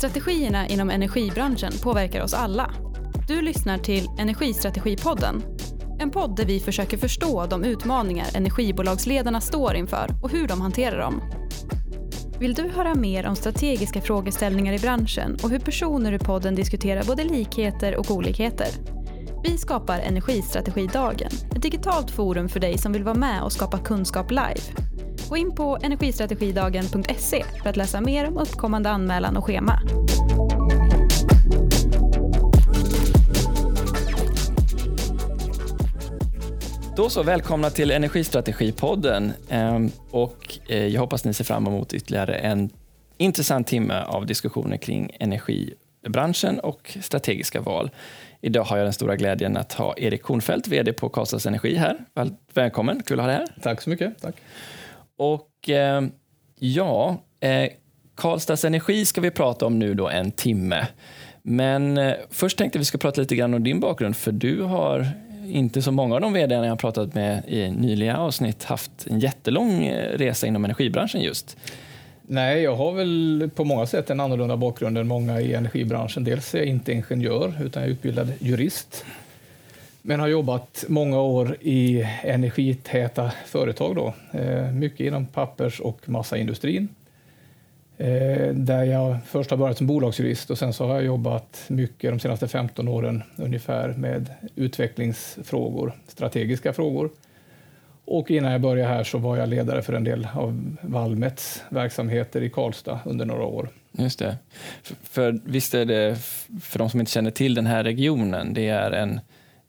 Strategierna inom energibranschen påverkar oss alla. Du lyssnar till Energistrategipodden. En podd där vi försöker förstå de utmaningar energibolagsledarna står inför och hur de hanterar dem. Vill du höra mer om strategiska frågeställningar i branschen och hur personer i podden diskuterar både likheter och olikheter? Vi skapar Energistrategidagen, ett digitalt forum för dig som vill vara med och skapa kunskap live. Gå in på energistrategidagen.se för att läsa mer om uppkommande anmälan och schema. Då så, välkomna till Energistrategipodden. Ehm, och eh, jag hoppas ni ser fram emot ytterligare en intressant timme av diskussioner kring energibranschen och strategiska val. Idag har jag den stora glädjen att ha Erik Kornfeldt, VD på Karlstads Energi här. Välkommen, kul att ha dig här. Tack så mycket. Tack. Och eh, ja, eh, Karlstads Energi ska vi prata om nu då en timme. Men eh, först tänkte vi ska prata lite grann om din bakgrund, för du har inte så många av de vd jag har pratat med i nyliga avsnitt haft en jättelång eh, resa inom energibranschen just. Nej, jag har väl på många sätt en annorlunda bakgrund än många i energibranschen. Dels är jag inte ingenjör, utan jag är utbildad jurist. Men har jobbat många år i energitäta företag. Då. Eh, mycket inom pappers och massaindustrin. Eh, där jag först har börjat som bolagsjurist och sen så har jag jobbat mycket de senaste 15 åren ungefär med utvecklingsfrågor, strategiska frågor. Och innan jag började här så var jag ledare för en del av Valmets verksamheter i Karlstad under några år. Just det. För, för visst är det, för de som inte känner till den här regionen, det är en,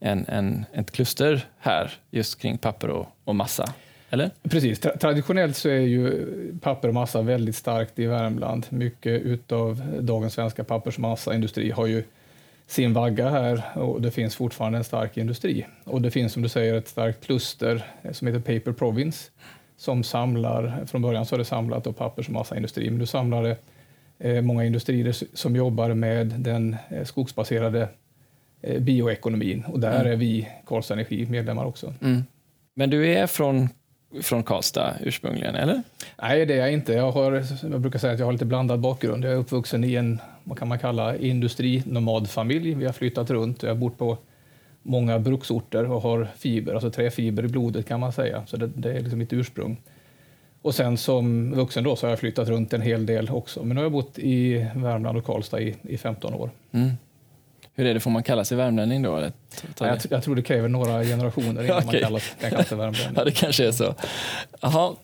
en, en, ett kluster här just kring papper och, och massa. Eller? Precis. Tra traditionellt så är ju papper och massa väldigt starkt i Värmland. Mycket av dagens svenska pappers och massaindustri har ju sin vagga här och det finns fortfarande en stark industri. Och det finns som du säger ett starkt kluster som heter Paper Province som samlar, från början så har det samlat då pappers och massaindustri, men nu samlar det eh, många industrier som jobbar med den eh, skogsbaserade bioekonomin och där mm. är vi, Karlstad Energi, medlemmar också. Mm. Men du är från från Karlstad ursprungligen, eller? Nej, det är jag inte. Jag, har, jag brukar säga att jag har lite blandad bakgrund. Jag är uppvuxen i en, vad kan man kalla, industrinomadfamilj. Vi har flyttat runt. Jag har bott på många bruksorter och har fiber, alltså träfiber i blodet kan man säga. Så det, det är liksom mitt ursprung. Och sen som vuxen då så har jag flyttat runt en hel del också. Men nu har jag bott i Värmland och Karlstad i, i 15 år. Mm. Hur är det, får man kalla sig värmlänning då? Eller? Jag, jag, tror det kräver några generationer innan okay. man kallas, kan kalla sig värmlänning. ja, det kanske är så. Jaha,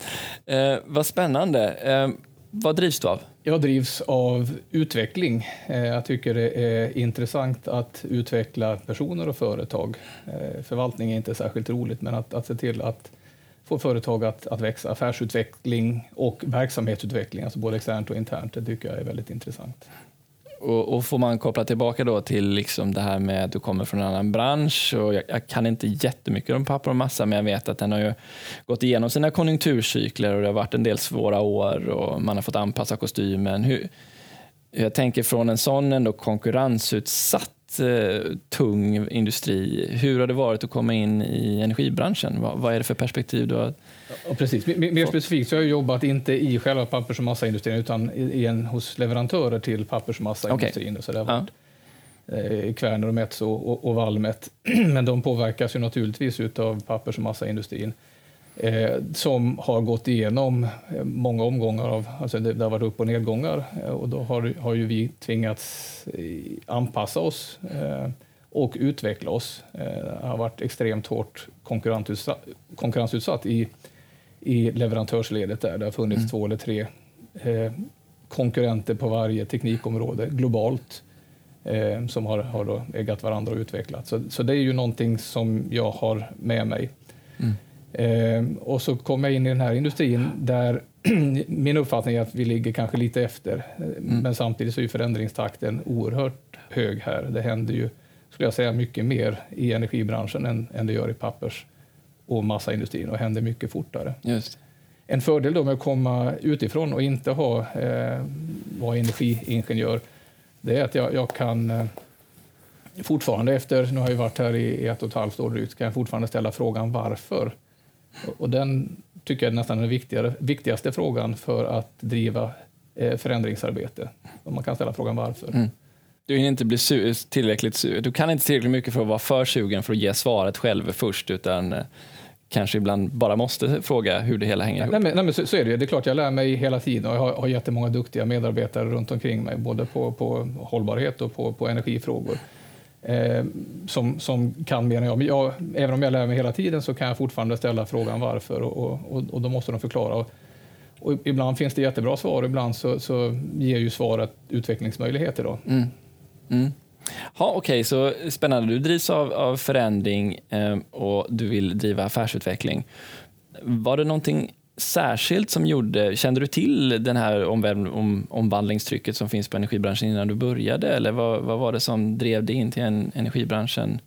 eh, vad spännande. Eh, vad drivs du av? Jag drivs av utveckling. Eh, jag tycker det är intressant att utveckla personer och företag. Eh, förvaltning är inte särskilt roligt, men att, att se till att få företag att, att växa. Affärsutveckling och verksamhetsutveckling, alltså både externt och internt, det tycker jag är väldigt intressant. Och, och, får man koppla tillbaka då till liksom det här med att du kommer från en annan bransch. Och jag, jag, kan inte jättemycket om papper och massa, men jag vet att den har ju gått igenom sina konjunkturcykler och det har varit en del svåra år och man har fått anpassa kostymen. Hur, jag tänker från en sån ändå konkurrensutsatt eh, tung industri. Hur har det varit att komma in i energibranschen? Vad, vad är det för perspektiv du har? Ja, precis. Mer specifikt så har jag jobbat inte i själva pappers och massaindustrin utan i en, hos leverantörer till pappers och massaindustrin. Okay. Så det har varit ja. eh, Kvärner och Metso och, och Valmet. Men de påverkas ju naturligtvis av pappers och massaindustrin eh, som har gått igenom eh, många omgångar av, alltså det, det har varit upp och nedgångar eh, och då har, har ju vi tvingats anpassa oss eh, och utveckla oss. Det har varit extremt hårt konkurrensutsatt, konkurrensutsatt i i leverantörsledet där. Det har funnits mm. två eller tre eh, konkurrenter på varje teknikområde globalt eh, som har, har då ägat varandra och utvecklat. Så, så det är ju någonting som jag har med mig. Mm. Eh, och så kom jag in i den här industrin där min uppfattning är att vi ligger kanske lite efter. Mm. Men samtidigt så är förändringstakten oerhört hög här. Det händer ju, skulle jag säga, mycket mer i energibranschen än, än det gör i pappers och massaindustrin och händer mycket fortare. Just. En fördel då med att komma utifrån och inte ha, eh, vara energiingenjör, det är att jag, jag kan eh, fortfarande efter, nu har jag varit här i ett och ett halvt år drygt, kan jag fortfarande ställa frågan varför. Och, och den tycker jag är nästan den viktigaste frågan för att driva eh, förändringsarbete. Och man kan ställa frågan varför. Mm. Du inte bli tillräckligt Du kan inte tillräckligt mycket för att vara för sugen för att ge svaret själv först, utan eh, kanske ibland bara måste fråga hur det hela hänger ihop. Nej, men, nej, men så, så, är det Det är klart, jag lär mig hela tiden och jag har, har jättemånga duktiga medarbetare runt omkring mig, både på, på hållbarhet och på, på energifrågor. Eh, som, som kan mer än jag. Men jag, även om jag lär mig hela tiden så kan jag fortfarande ställa frågan varför och, och, och då måste de förklara. Och, och ibland finns det jättebra svar, ibland så, så ger ju svaret utvecklingsmöjligheter. Då. Mm. Mm. Ja, Okej, okay, så spännande. Du drivs av, av förändring eh, och du vill driva affärsutveckling. Var det någonting särskilt som gjorde, kände du till den här om, omvandlingstrycket som finns på energibranschen innan du började eller vad, vad var det som drev dig in till en, energibranschen?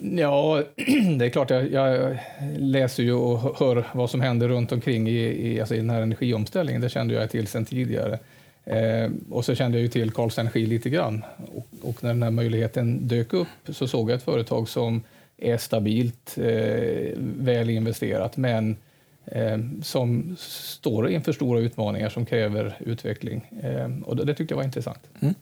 Ja, det är klart, jag, jag, läser ju och hör vad som händer runt omkring i, i, alltså i den här energiomställningen. Det kände jag till sedan tidigare. Eh, och så kände jag ju till Karls Energi lite grann. Och, och, när den här möjligheten dök upp så såg jag ett företag som är stabilt, eh, väl investerat, men eh, som står inför stora utmaningar som kräver utveckling. Eh, och det, det, tyckte jag var intressant. Mm.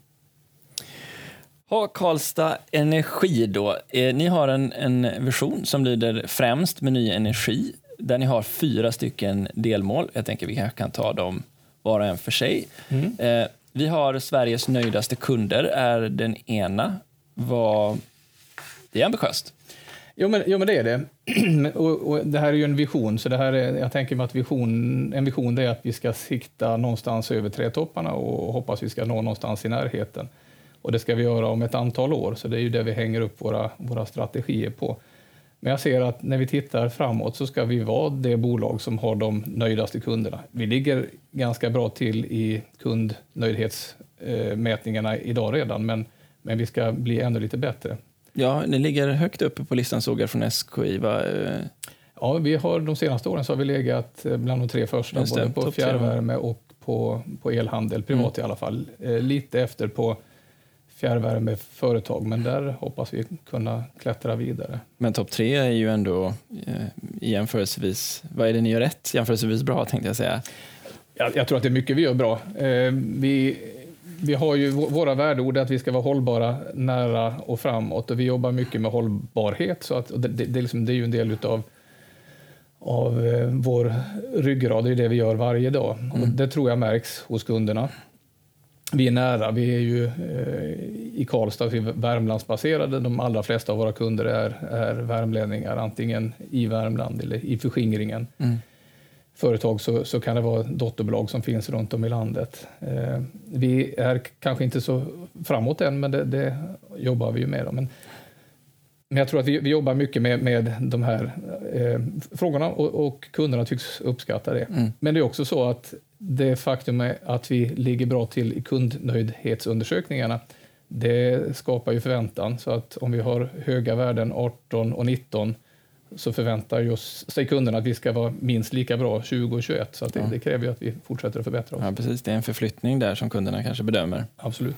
Ha, Karlstad Energi då. Eh, ni har en, en vision som lyder främst med ny energi, där ni har fyra stycken delmål. Jag tänker vi kanske kan ta dem var och en för sig. Mm. Eh, vi har Sveriges nöjdaste kunder, är den ena. Vad... Det är ambitiöst. Jo men, jo, men det är det. och, och, det här är ju en vision, så det här är, jag tänker mig att vision, en vision är att vi ska sikta någonstans över trädtopparna och hoppas vi ska nå någonstans i närheten. Och det ska vi göra om ett antal år, så det är ju det vi hänger upp våra, våra strategier på. Men jag ser att när vi tittar framåt så ska vi vara det bolag som har de nöjdaste kunderna. Vi ligger ganska bra till i kundnöjdhetsmätningarna idag redan, men, men vi ska bli ännu lite bättre. Ja, ni ligger högt uppe på listan såg jag från SKI. Va? Ja, vi har, de senaste åren så har vi legat bland de tre första, både på fjärrvärme och på, på elhandel, privat mm. i alla fall. Eh, lite efter på fjärrvärmeföretag, men där hoppas vi kunna klättra vidare. Men topp tre är ju ändå eh, jämförelsevis, vad är det ni gör rätt jämförelsevis bra tänkte jag säga? Jag, jag tror att det är mycket vi gör bra. Eh, vi, vi har ju våra värdeord att vi ska vara hållbara, nära och framåt och vi jobbar mycket med hållbarhet så att det, det, liksom, det är ju en del utav av eh, vår ryggrad, det är det vi gör varje dag. Mm. Och det tror jag märks hos kunderna vi är nära. Vi är ju eh, i Karlstad, vi är Värmlandsbaserade. De allra flesta av våra kunder är, är värmlänningar, antingen i Värmland eller i förskingringen. Mm. Företag så, så kan det vara dotterbolag som finns runt om i landet. Eh, vi är kanske inte så framåt än, men det, det jobbar vi ju med. Men, men jag tror att vi, vi jobbar mycket med, med de här eh, frågorna och, och kunderna tycks uppskatta det. Mm. Men det är också så att det faktum att vi ligger bra till i kundnöjdhetsundersökningarna, det skapar ju förväntan. Så att om vi har höga värden 18 och 19 så förväntar ju sig kunderna att vi ska vara minst lika bra 20 och 21. Så det, ja. det, kräver ju att vi fortsätter att förbättra oss. Ja, precis. Det är en förflyttning där som kunderna kanske bedömer. Absolut.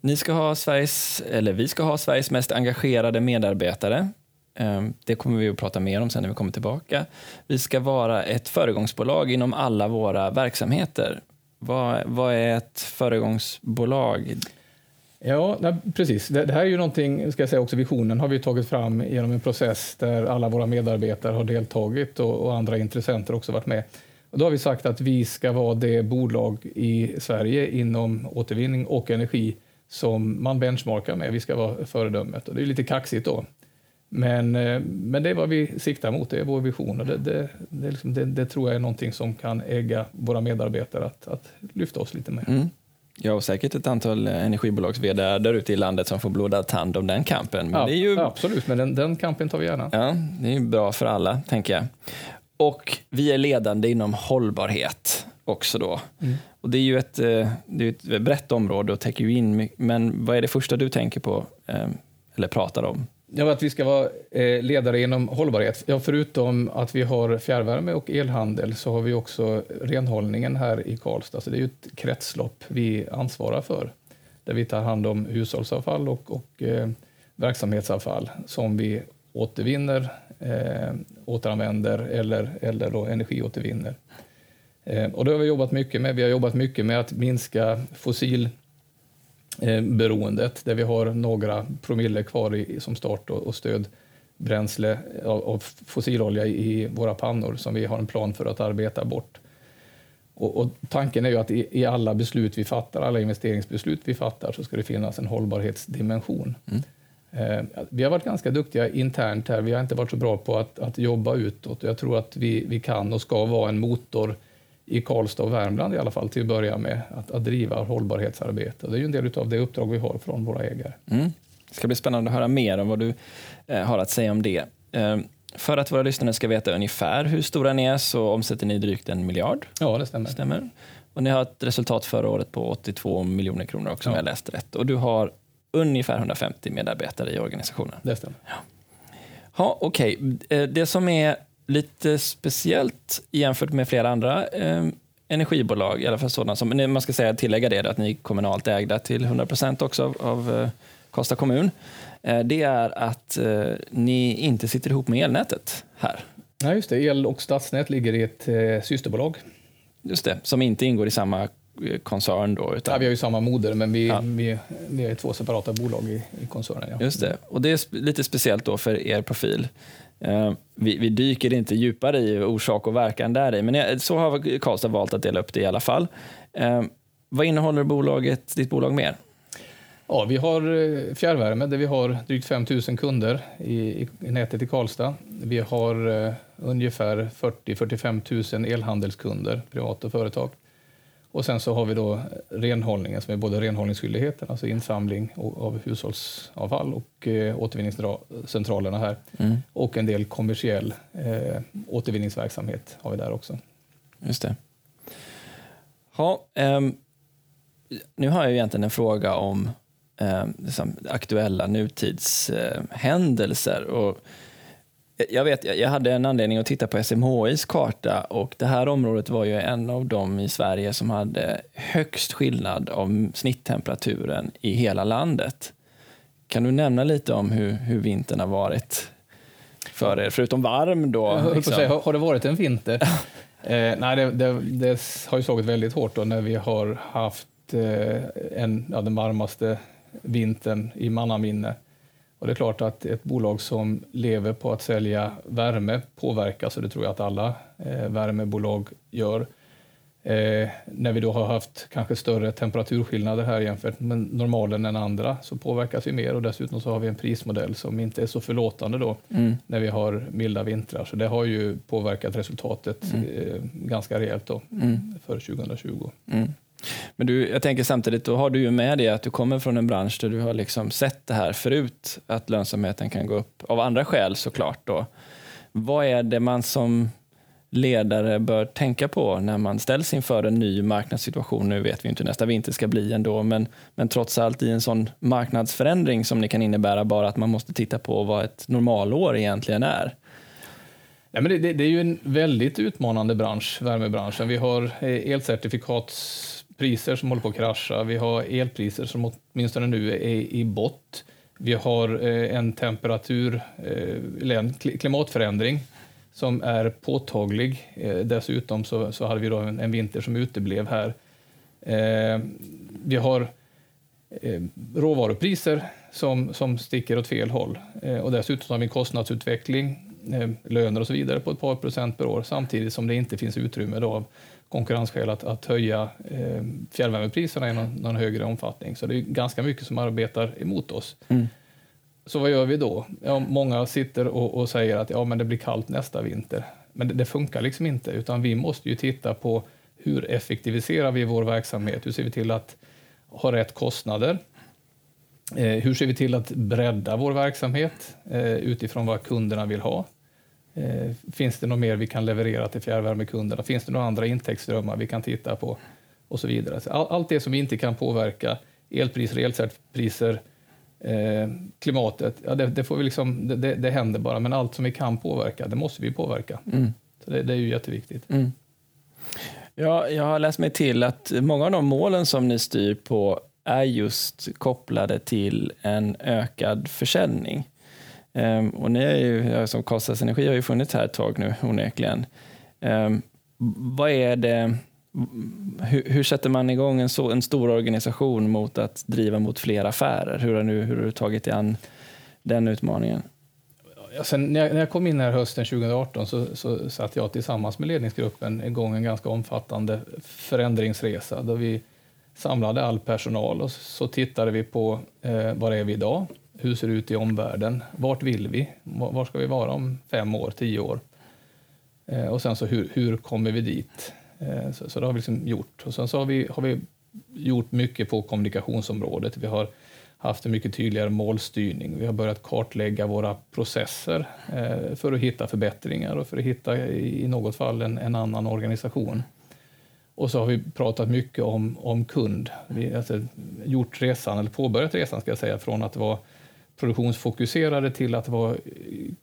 Ni ska ha Sveriges, eller vi ska ha Sveriges mest engagerade medarbetare. Ehm, det kommer vi att prata mer om sen när vi kommer tillbaka. Vi ska vara ett föregångsbolag inom alla våra verksamheter. Vad, vad är ett föregångsbolag? Ja, nej, precis. Det, det, här är ju någonting, ska jag säga också, visionen har vi tagit fram genom en process där alla våra medarbetare har deltagit och, och andra intressenter också varit med. Och då har vi sagt att vi ska vara det bolag i Sverige inom återvinning och energi som man benchmarkar med. Vi ska vara föredömet och det är lite kaxigt då. Men, eh, men det är vad vi siktar mot, det är vår vision och det, det, det, liksom, det, det tror jag är någonting som kan äga våra medarbetare att, att lyfta oss lite mer. Mm. Ja, och säkert ett antal energibolags vd där ute i landet som får blodad tand om den kampen. Men ja, det är ju... Absolut, men den, den kampen tar vi gärna. Ja, det är bra för alla, tänker jag. Och vi är ledande inom hållbarhet också då. Mm. Och det är ju ett, eh, det är ett brett område och täcker ju in Men vad är det första du tänker på eh, eller pratar om Ja, att vi ska vara eh, ledare inom hållbarhet. Ja, förutom att vi har fjärrvärme och elhandel så har vi också renhållningen här i Karlstad. Så det är ju ett kretslopp vi ansvarar för där vi tar hand om hushållsavfall och, och eh, verksamhetsavfall som vi återvinner, eh, återanvänder eller, eller då energiåtervinner. Eh, och det har vi jobbat mycket med. Vi har jobbat mycket med att minska fossil fossilberoendet, där vi har några promille kvar i, som start och, och stödbränsle av, av fossilolja i våra pannor som vi har en plan för att arbeta bort. Och, och, tanken är ju att i, i, alla beslut vi fattar, alla investeringsbeslut vi fattar, så ska det finnas en hållbarhetsdimension. Mm. Eh, vi har varit ganska duktiga internt här. Vi har inte varit så bra på att, att jobba utåt. Jag tror att vi, vi kan och ska vara en motor i Karlstad och Värmland i alla fall till att börja med, att, att driva hållbarhetsarbete. Det är ju en del av det uppdrag vi har från våra ägare. Mm. Det ska bli spännande att höra mer om vad du eh, har att säga om det. Eh, för att våra lyssnare ska veta ungefär hur stora ni är så omsätter ni drygt en miljard. Ja, det stämmer. stämmer. Och ni har ett resultat förra året på 82 miljoner kronor också, ja. om jag läste rätt. Och du har ungefär 150 medarbetare i organisationen. Det stämmer. Ja, ja okej. Okay. Eh, det som är lite speciellt jämfört med flera andra eh, energibolag, i alla fall sådana som, man ska säga tillägga det, att ni är kommunalt ägda till 100 procent också av, av eh, Karlstad kommun. Eh, det är att eh, ni inte sitter ihop med elnätet här. Nej, just det. El och stadsnät ligger i ett eh, systerbolag. Just det, som inte ingår i samma koncern då? Utan... Ja, vi har ju samma moder, men vi, ja. vi, vi är två separata bolag i, i koncernen. Ja. Just det, och det är lite speciellt då för er profil. Eh, vi, vi, dyker inte djupare i orsak och verkan där i, men så har Karlstad valt att dela upp det i alla fall. Eh, vad innehåller bolaget, ditt bolag mer? Ja, vi har eh, fjärrvärme där vi har drygt 5 000 kunder i, i, nätet i Karlstad. Vi har ungefär 40-45 000 elhandelskunder, privata företag. Och sen så har vi då renhållningen som är både renhållningsskyldigheten, alltså insamling av hushållsavfall och eh, återvinningscentralerna här. Mm. Och en del kommersiell eh, återvinningsverksamhet har vi där också. Just det. Ha, eh, nu har jag egentligen en fråga om eh, liksom aktuella nutidshändelser. och jag, vet, jag hade en anledning att titta på SMHIs karta och det här området var ju en av de i Sverige som hade högst skillnad av snitttemperaturen i hela landet. Kan du nämna lite om hur, hur vintern har varit för er, förutom varm då? Liksom. Säga, har det varit en vinter? eh, nej, det, det, det, har ju slagit väldigt hårt då när vi har haft eh, en, ja, den varmaste vintern i mannaminne. Och det är klart att ett bolag som lever på att sälja värme påverkas och det tror jag att alla eh, värmebolag gör. Eh, när vi då har haft kanske större temperaturskillnader här jämfört med normalen än andra så påverkas vi mer och dessutom så har vi en prismodell som inte är så förlåtande då mm. när vi har milda vintrar. Så det har ju påverkat resultatet mm. eh, ganska rejält då mm. för 2020. Men du, jag tänker samtidigt, då har du ju med det att du kommer från en bransch där du har liksom sett det här förut, att lönsamheten kan gå upp, av andra skäl såklart. Då. Vad är det man som ledare bör tänka på när man ställs inför en ny marknadssituation? Nu vet vi inte hur nästa vinter ska bli ändå, men, men trots allt i en sån marknadsförändring som det kan innebära bara att man måste titta på vad ett normalår egentligen är. Ja, men det, det, det är ju en väldigt utmanande bransch, värmebranschen. Vi har eh, elcertifikats priser som håller på att krascha. Vi har elpriser som åtminstone nu är i bott. Vi har eh, en temperatur, eh, eller en klimatförändring som är påtaglig. Eh, dessutom så, så hade vi då en, en vinter som uteblev här. Vi har råvarupriser som, som sticker åt fel håll. Och dessutom har vi kostnadsutveckling, löner och så vidare på ett par procent per år samtidigt som det inte finns utrymme då konkurrensskäl att, att höja eh, fjärrvärmepriserna i någon, någon, högre omfattning. Så det är ganska mycket som arbetar emot oss. Mm. Så vad gör vi då? Ja, många sitter och, och, säger att ja, men det blir kallt nästa vinter. Men det, det, funkar liksom inte, utan vi måste ju titta på hur effektiviserar vi vår verksamhet? Hur ser vi till att ha rätt kostnader? Eh, hur ser vi till att bredda vår verksamhet eh, utifrån vad kunderna vill ha? Eh, finns det något mer vi kan leverera till fjärrvärmekunderna? Finns det några andra intäktsströmmar vi kan titta på? Och så vidare. All, allt det som vi inte kan påverka, elpriser, elcertpriser, eh, klimatet, ja, det, det, får vi liksom, det, det, händer bara. Men allt som vi kan påverka, det måste vi påverka. Mm. Så det, det, är ju jätteviktigt. Mm. Ja, jag har läst mig till att många av de målen som ni styr på är just kopplade till en ökad försäljning. Um, och ni är ju, som Karlstads Energi har ju funnits här ett tag nu onekligen. Um, vad är det, hur, hur, sätter man igång en, så, en stor organisation mot att driva mot fler affärer? Hur har, nu, hur har du tagit dig an den utmaningen? Sen när, jag, när jag kom in här hösten 2018 så, så satte jag tillsammans med ledningsgruppen igång en ganska omfattande förändringsresa där vi samlade all personal och så tittade vi på eh, var är vi idag? Hur ser det ut i omvärlden? Vart vill vi? Var ska vi vara om fem år, tio år? Eh, och sen så hur, hur kommer vi dit? Eh, så, så det har vi liksom gjort. Och sen så har vi, har vi gjort mycket på kommunikationsområdet. Vi har haft en mycket tydligare målstyrning. Vi har börjat kartlägga våra processer eh, för att hitta förbättringar och för att hitta i något fall en, en annan organisation. Och så har vi pratat mycket om, om kund. Vi har alltså gjort resan, eller påbörjat resan ska jag säga, från att vara produktionsfokuserade till att vara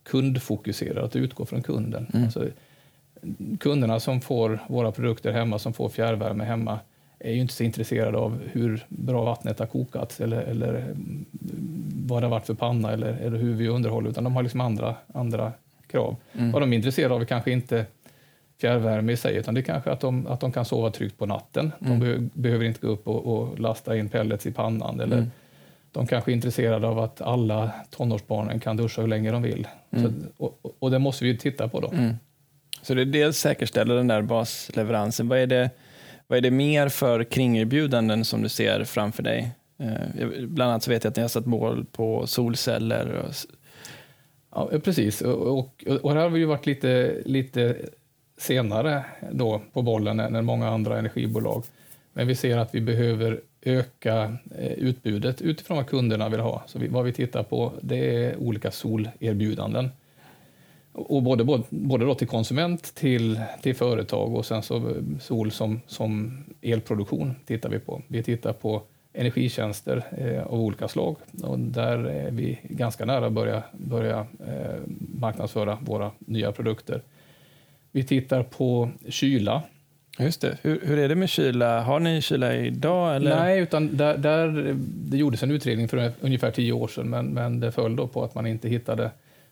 kundfokuserade, att utgå från kunden. Mm. Alltså, kunderna som får våra produkter hemma, som får fjärrvärme hemma, är ju inte så intresserade av hur bra vattnet har kokats eller, eller vad det har varit för panna eller, eller hur vi underhåller, utan de har liksom andra, andra krav. Mm. Vad de är intresserade av är kanske inte fjärrvärme i sig, utan det är kanske att de, att de kan sova tryggt på natten. Mm. De be behöver inte gå upp och, och, lasta in pellets i pannan. Eller mm. De kanske är intresserade av att alla tonårsbarnen kan duscha hur länge de vill. Så, mm. och, och, det måste vi titta på då. Mm. Så det är dels säkerställa den där basleveransen. Vad är det, vad är det mer för kringerbjudanden som du ser framför dig? Eh, bland annat så vet jag att ni har satt mål på solceller. Och... Ja, precis. Och, och, och här har vi ju varit lite, lite senare då på bollen än många andra energibolag. Men vi ser att vi behöver öka eh, utbudet utifrån vad kunderna vill ha. Så vad vi tittar på det är olika solerbjudanden. Och både, både, både då till konsument, till, till företag och sen så eh, sol som, som elproduktion tittar vi på. Vi tittar på energitjänster eh, av olika slag och där är vi ganska nära att börja, börja eh, marknadsföra våra nya produkter. Vi tittar på kyla. Just det. Hur, hur är det med kyla? Har ni kyla idag? Eller? Nej, utan där, där, det gjordes en utredning för ungefär tio år sedan, men, men det föll då på att man inte hittade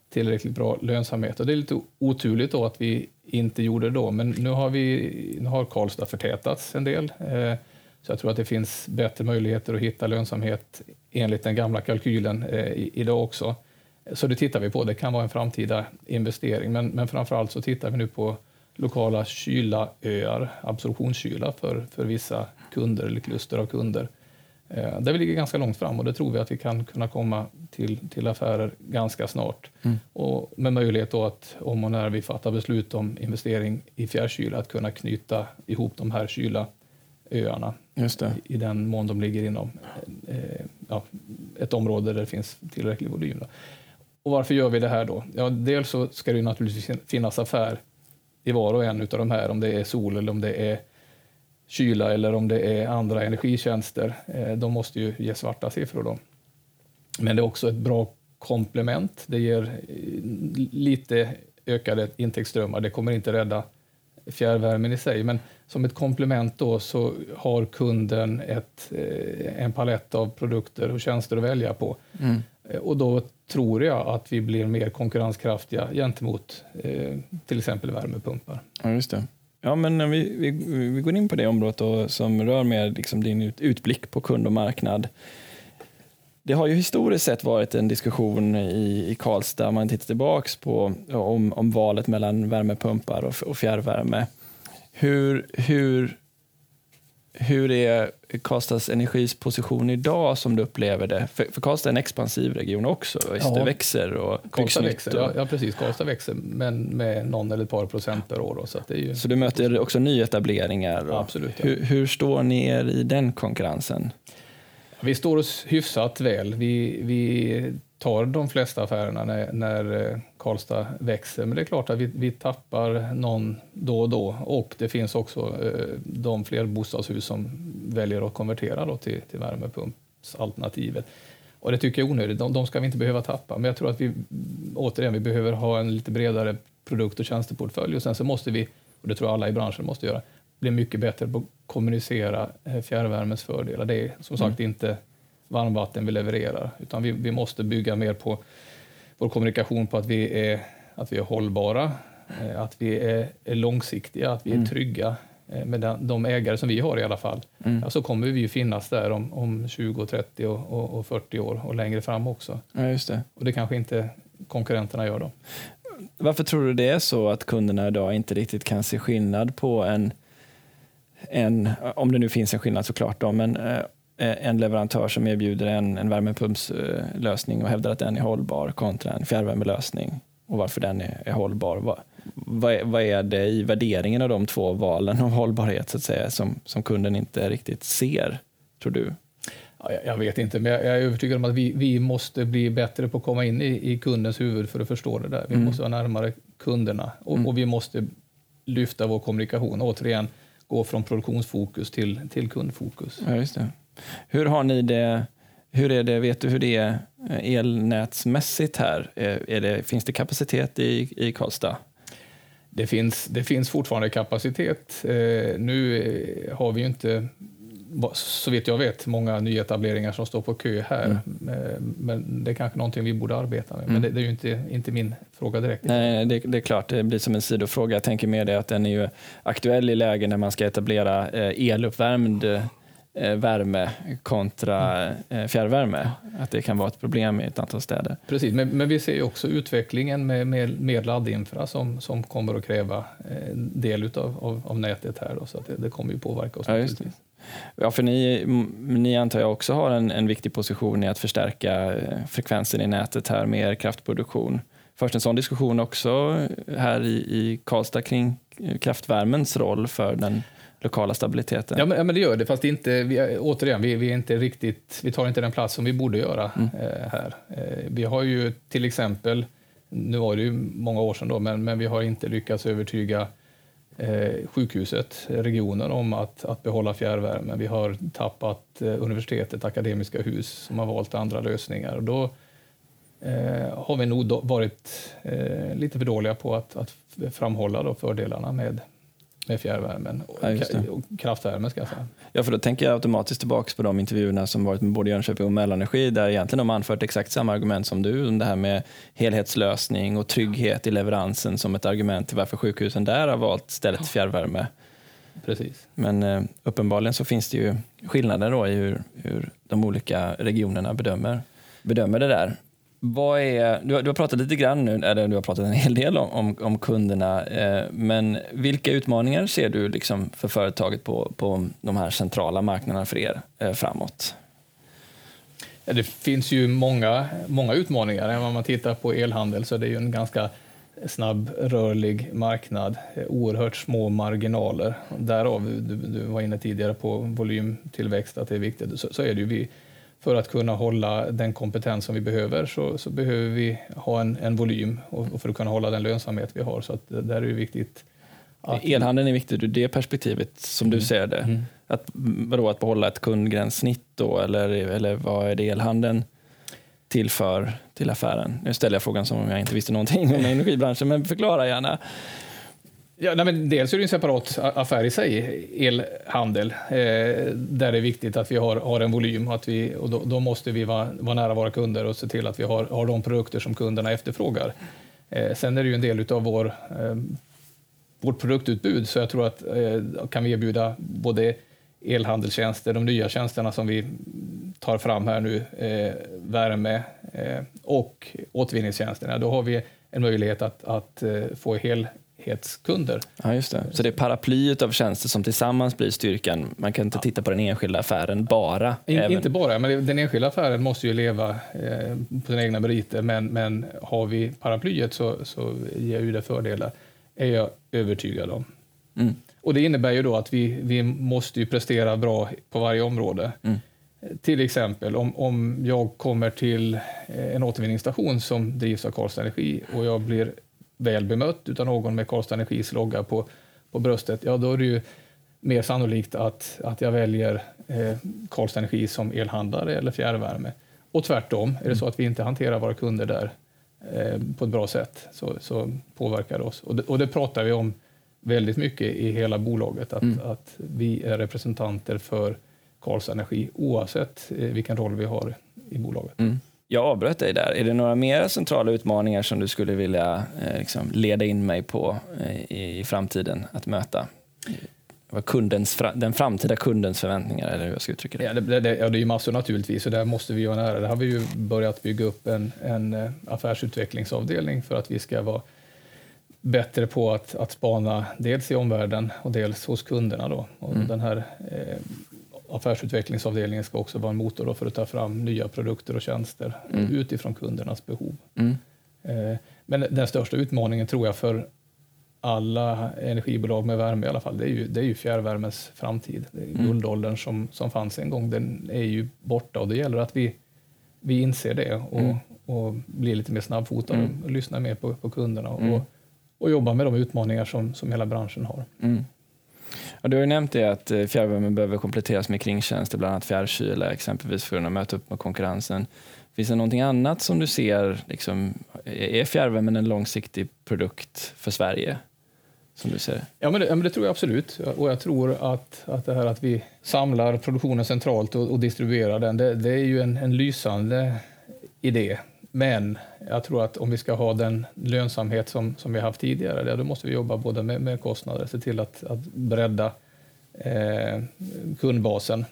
tillräckligt bra lönsamhet. Och det är lite oturligt då att vi inte gjorde det då, men nu har, vi, nu har Karlstad förtätats en del. Eh, så jag tror att det finns bättre möjligheter att hitta lönsamhet enligt den gamla kalkylen eh, idag också. Så det tittar vi på. Det kan vara en framtida investering, men, men framför allt så tittar vi nu på lokala kylaöar, absorptionskyla för, för vissa kunder eller kluster av kunder. Eh, där vi ligger ganska långt fram och det tror vi att vi kan kunna komma till, till affärer ganska snart. Mm. Och med möjlighet då att om och när vi fattar beslut om investering i fjärrkyla att kunna knyta ihop de här kyla öarna i den mån de ligger inom eh, ja, ett område där det finns tillräcklig volym. Då. Och varför gör vi det här då? Ja, dels så ska det naturligtvis finnas affär i var och en av de här, om det är sol eller om det är kyla eller om det är andra energitjänster. Eh, de måste ju ge svarta siffror. Då. Men det är också ett bra komplement. Det ger eh, lite ökade intäktsströmmar. Det kommer inte rädda fjärrvärmen i sig, men som ett komplement då så har kunden ett, eh, en palett av produkter och tjänster att välja på. Mm. Eh, och då tror jag att vi blir mer konkurrenskraftiga gentemot eh, till exempel värmepumpar. Ja, just det. Ja, men eh, vi, vi, vi går in på det området då, som rör mer liksom din utblick på kund och marknad. Det har ju historiskt sett varit en diskussion i, i Karlstad, man tittar tillbaka på om, om valet mellan värmepumpar och, och fjärrvärme. Hur, hur hur är Karlstads Energis position idag som du upplever det? För, för Karlstad är en expansiv region också. Ja. Det växer och Karlstad växer, och... ja, precis. Karlstad växer, men med någon eller ett par procent per år. Då, så, det är ju... så du möter också nyetableringar? Och... Absolut. Ja. Hur, hur står ni er i den konkurrensen? Vi står oss hyfsat väl. Vi, vi tar de flesta affärerna när, när eh, Karlstad växer. Men det är klart att vi, vi tappar någon då och då. Och det finns också eh, de fler bostadshus som väljer att konvertera då till, till värmepumpsalternativet. Och det tycker jag är onödigt. De, de ska vi inte behöva tappa. Men jag tror att vi återigen vi behöver ha en lite bredare produkt och tjänsteportfölj. Och sen så måste vi, och det tror jag alla i branschen måste göra, bli mycket bättre på att kommunicera eh, fjärrvärmens fördelar. Det är som sagt mm. inte varmvatten vi levererar, utan vi, vi måste bygga mer på vår kommunikation på att vi är, att vi är hållbara, eh, att vi är, är långsiktiga, att vi är mm. trygga eh, med den, de ägare som vi har i alla fall, mm. så kommer vi ju finnas där om, om 20, 30 och, och, och 40 år och längre fram också. Ja, just det. Och det kanske inte konkurrenterna gör då. Varför tror du det är så att kunderna idag inte riktigt kan se skillnad på en, en om det nu finns en skillnad såklart, då, men eh, en leverantör som erbjuder en, en värmepumpslösning och hävdar att den är hållbar kontra en fjärrvärmelösning och varför den är, är hållbar. Vad, vad, är, vad är det i värderingen av de två valen av hållbarhet så att säga, som, som kunden inte riktigt ser, tror du? Ja, jag vet inte, men jag är övertygad om att vi, vi måste bli bättre på att komma in i, i kundens huvud för att förstå det där. Vi mm. måste vara närmare kunderna och, mm. och, vi måste lyfta vår kommunikation. Återigen, gå från produktionsfokus till, till kundfokus. Ja, just det. Hur har ni det? Hur är det, vet du hur det är eh, elnätsmässigt här? Är det, finns det kapacitet i, i Karlstad? Det finns, det finns fortfarande kapacitet. Eh, nu eh, har vi ju inte så vitt jag vet, många nyetableringar som står på kö här. Mm. Eh, men det är kanske någonting vi borde arbeta med. Mm. Men det, det, är ju inte, inte min fråga direkt. Nej, det, det, är klart, det blir som en sidofråga. Jag tänker mer det att den är ju aktuell i lägen när man ska etablera eh, eluppvärmd eh, värme kontra mm. fjärrvärme. Att det kan vara ett problem i ett antal städer. Precis, men, men vi ser också utvecklingen med, med, med laddinfra som, som kommer att kräva en del utav, av, av nätet här. Då, så det, det, kommer ju påverka oss. Ja, Ja, för ni, ni antar jag också har en, en viktig position i att förstärka eh, frekvensen i nätet här med er kraftproduktion. Först en sån diskussion också här i, i Karlstad kring eh, kraftvärmens roll för den lokala stabiliteten. Ja, men, ja, men det gör det, fast inte, vi, återigen, vi, vi, är inte riktigt, vi tar inte den plats som vi borde göra mm. eh, här. Eh, vi har ju till exempel, nu var det ju många år sedan då, men, men vi har inte lyckats övertyga eh, sjukhuset, regionen, om att, att behålla fjärrvärme. Vi har tappat eh, universitetet, Akademiska hus, som har valt andra lösningar. Och då eh, har vi nog varit eh, lite för dåliga på att, att framhålla då fördelarna med, med fjärrvärmen och, ja, och kraftvärmen. Ska jag säga. Ja, för då tänker jag automatiskt tillbaka på de intervjuerna som varit med både Jönköping och Mellanenergi där egentligen de anfört exakt samma argument som du, om det här med helhetslösning och trygghet i leveransen som ett argument till varför sjukhusen där har valt stället fjärrvärme. Precis. Men eh, uppenbarligen så finns det ju skillnader då i hur, hur de olika regionerna bedömer, bedömer det där. Vad är, du, har, du har pratat lite grann nu, eller du har pratat en hel del om, om, om kunderna, eh, men vilka utmaningar ser du liksom för företaget på, på de här centrala marknaderna för er eh, framåt? Ja, det finns ju många, många utmaningar. Om man tittar på elhandel så är det ju en ganska snabb, rörlig marknad, eh, oerhört små marginaler. Därav, du, du var inne tidigare på volymtillväxt, att det är viktigt. Så, så är det ju. Vi, för att kunna hålla den kompetens som vi behöver så, så behöver vi ha en, en volym och, och, för att kunna hålla den lönsamhet vi har. Så att det där är det viktigt. Att... Elhandeln är viktig ur det perspektivet som mm. du ser det. Mm. Att, vadå, att behålla ett kundgränssnitt då eller, eller vad är det elhandeln tillför till affären? Nu ställer jag frågan som om jag inte visste någonting om energibranschen men förklara gärna. Ja, nej, men dels är det en separat affär i sig, elhandel, eh, där det är viktigt att vi har, har en volym och, att vi, och då, då, måste vi vara, vara nära våra kunder och se till att vi har, har de produkter som kunderna efterfrågar. Eh, sen är det ju en del av vår, eh, vårt produktutbud, så jag tror att eh, kan vi erbjuda både elhandelstjänster, de nya tjänsterna som vi tar fram här nu, eh, värme eh, och återvinningstjänsterna, då har vi en möjlighet att, att eh, få hel helhetskunder. Ja, just det. Så det är paraplyet av tjänster som tillsammans blir styrkan. Man kan inte ja. titta på den enskilda affären bara. In, även... Inte bara, men den enskilda affären måste ju leva eh, på sina egna meriter. Men, men har vi paraplyet så, så ger ju det fördelar, är jag övertygad om. Mm. Och Det innebär ju då att vi, vi måste ju prestera bra på varje område. Mm. Till exempel om, om jag kommer till eh, en återvinningsstation som drivs av Karlstad Energi och jag blir väl bemött utav någon med Karlstad Energis logga på, på bröstet, ja då är det ju mer sannolikt att, att jag väljer eh, Karlstad Energi som elhandlare eller fjärrvärme. Och tvärtom, är det så att vi inte hanterar våra kunder där eh, på ett bra sätt så, så påverkar det oss. Och det, och det pratar vi om väldigt mycket i hela bolaget, att, mm. att vi är representanter för Karlstad Energi oavsett eh, vilken roll vi har i bolaget. Mm. Jag avbröt dig där. Är det några mer centrala utmaningar som du skulle vilja eh, liksom, leda in mig på eh, i, i, framtiden att möta? Kundens, den framtida kundens förväntningar, eller hur jag ska uttrycka det? Ja, det, det, ja, det är ju massor naturligtvis, och där måste vi göra nära. Där har vi ju börjat bygga upp en, en eh, affärsutvecklingsavdelning för att vi ska vara bättre på att, att spana dels i omvärlden och dels hos kunderna. Då. Och mm. Den här eh, affärsutvecklingsavdelningen ska också vara en motor för att ta fram nya produkter och tjänster mm. utifrån kundernas behov. Mm. Eh, men den största utmaningen tror jag för alla energibolag med värme i alla fall, det är ju, det är ju fjärrvärmens framtid. Mm. Guldåldern som, som fanns en gång, den är ju borta och det gäller att vi, vi inser det och, mm. och blir lite mer snabbfotade mm. och lyssnar mer på, på kunderna och, mm. och jobbar med de utmaningar som, som hela branschen har. Och du har ju nämnt det att eh, fjärrvärmen behöver kompletteras med kringtjänster, bland annat fjärrkyla exempelvis för att kunna möta upp med konkurrensen. Finns det någonting annat som du ser, liksom, är fjärrvärmen en långsiktig produkt för Sverige? Som du ser Ja, men det, ja, men det tror jag absolut. Och jag tror att, att det här att vi samlar produktionen centralt och, och distribuerar den, det, det är ju en, en lysande idé. Men jag tror att om vi ska ha den lönsamhet som, som vi haft tidigare, då måste vi jobba både med, med kostnader, se till att, att bredda eh, kundbasen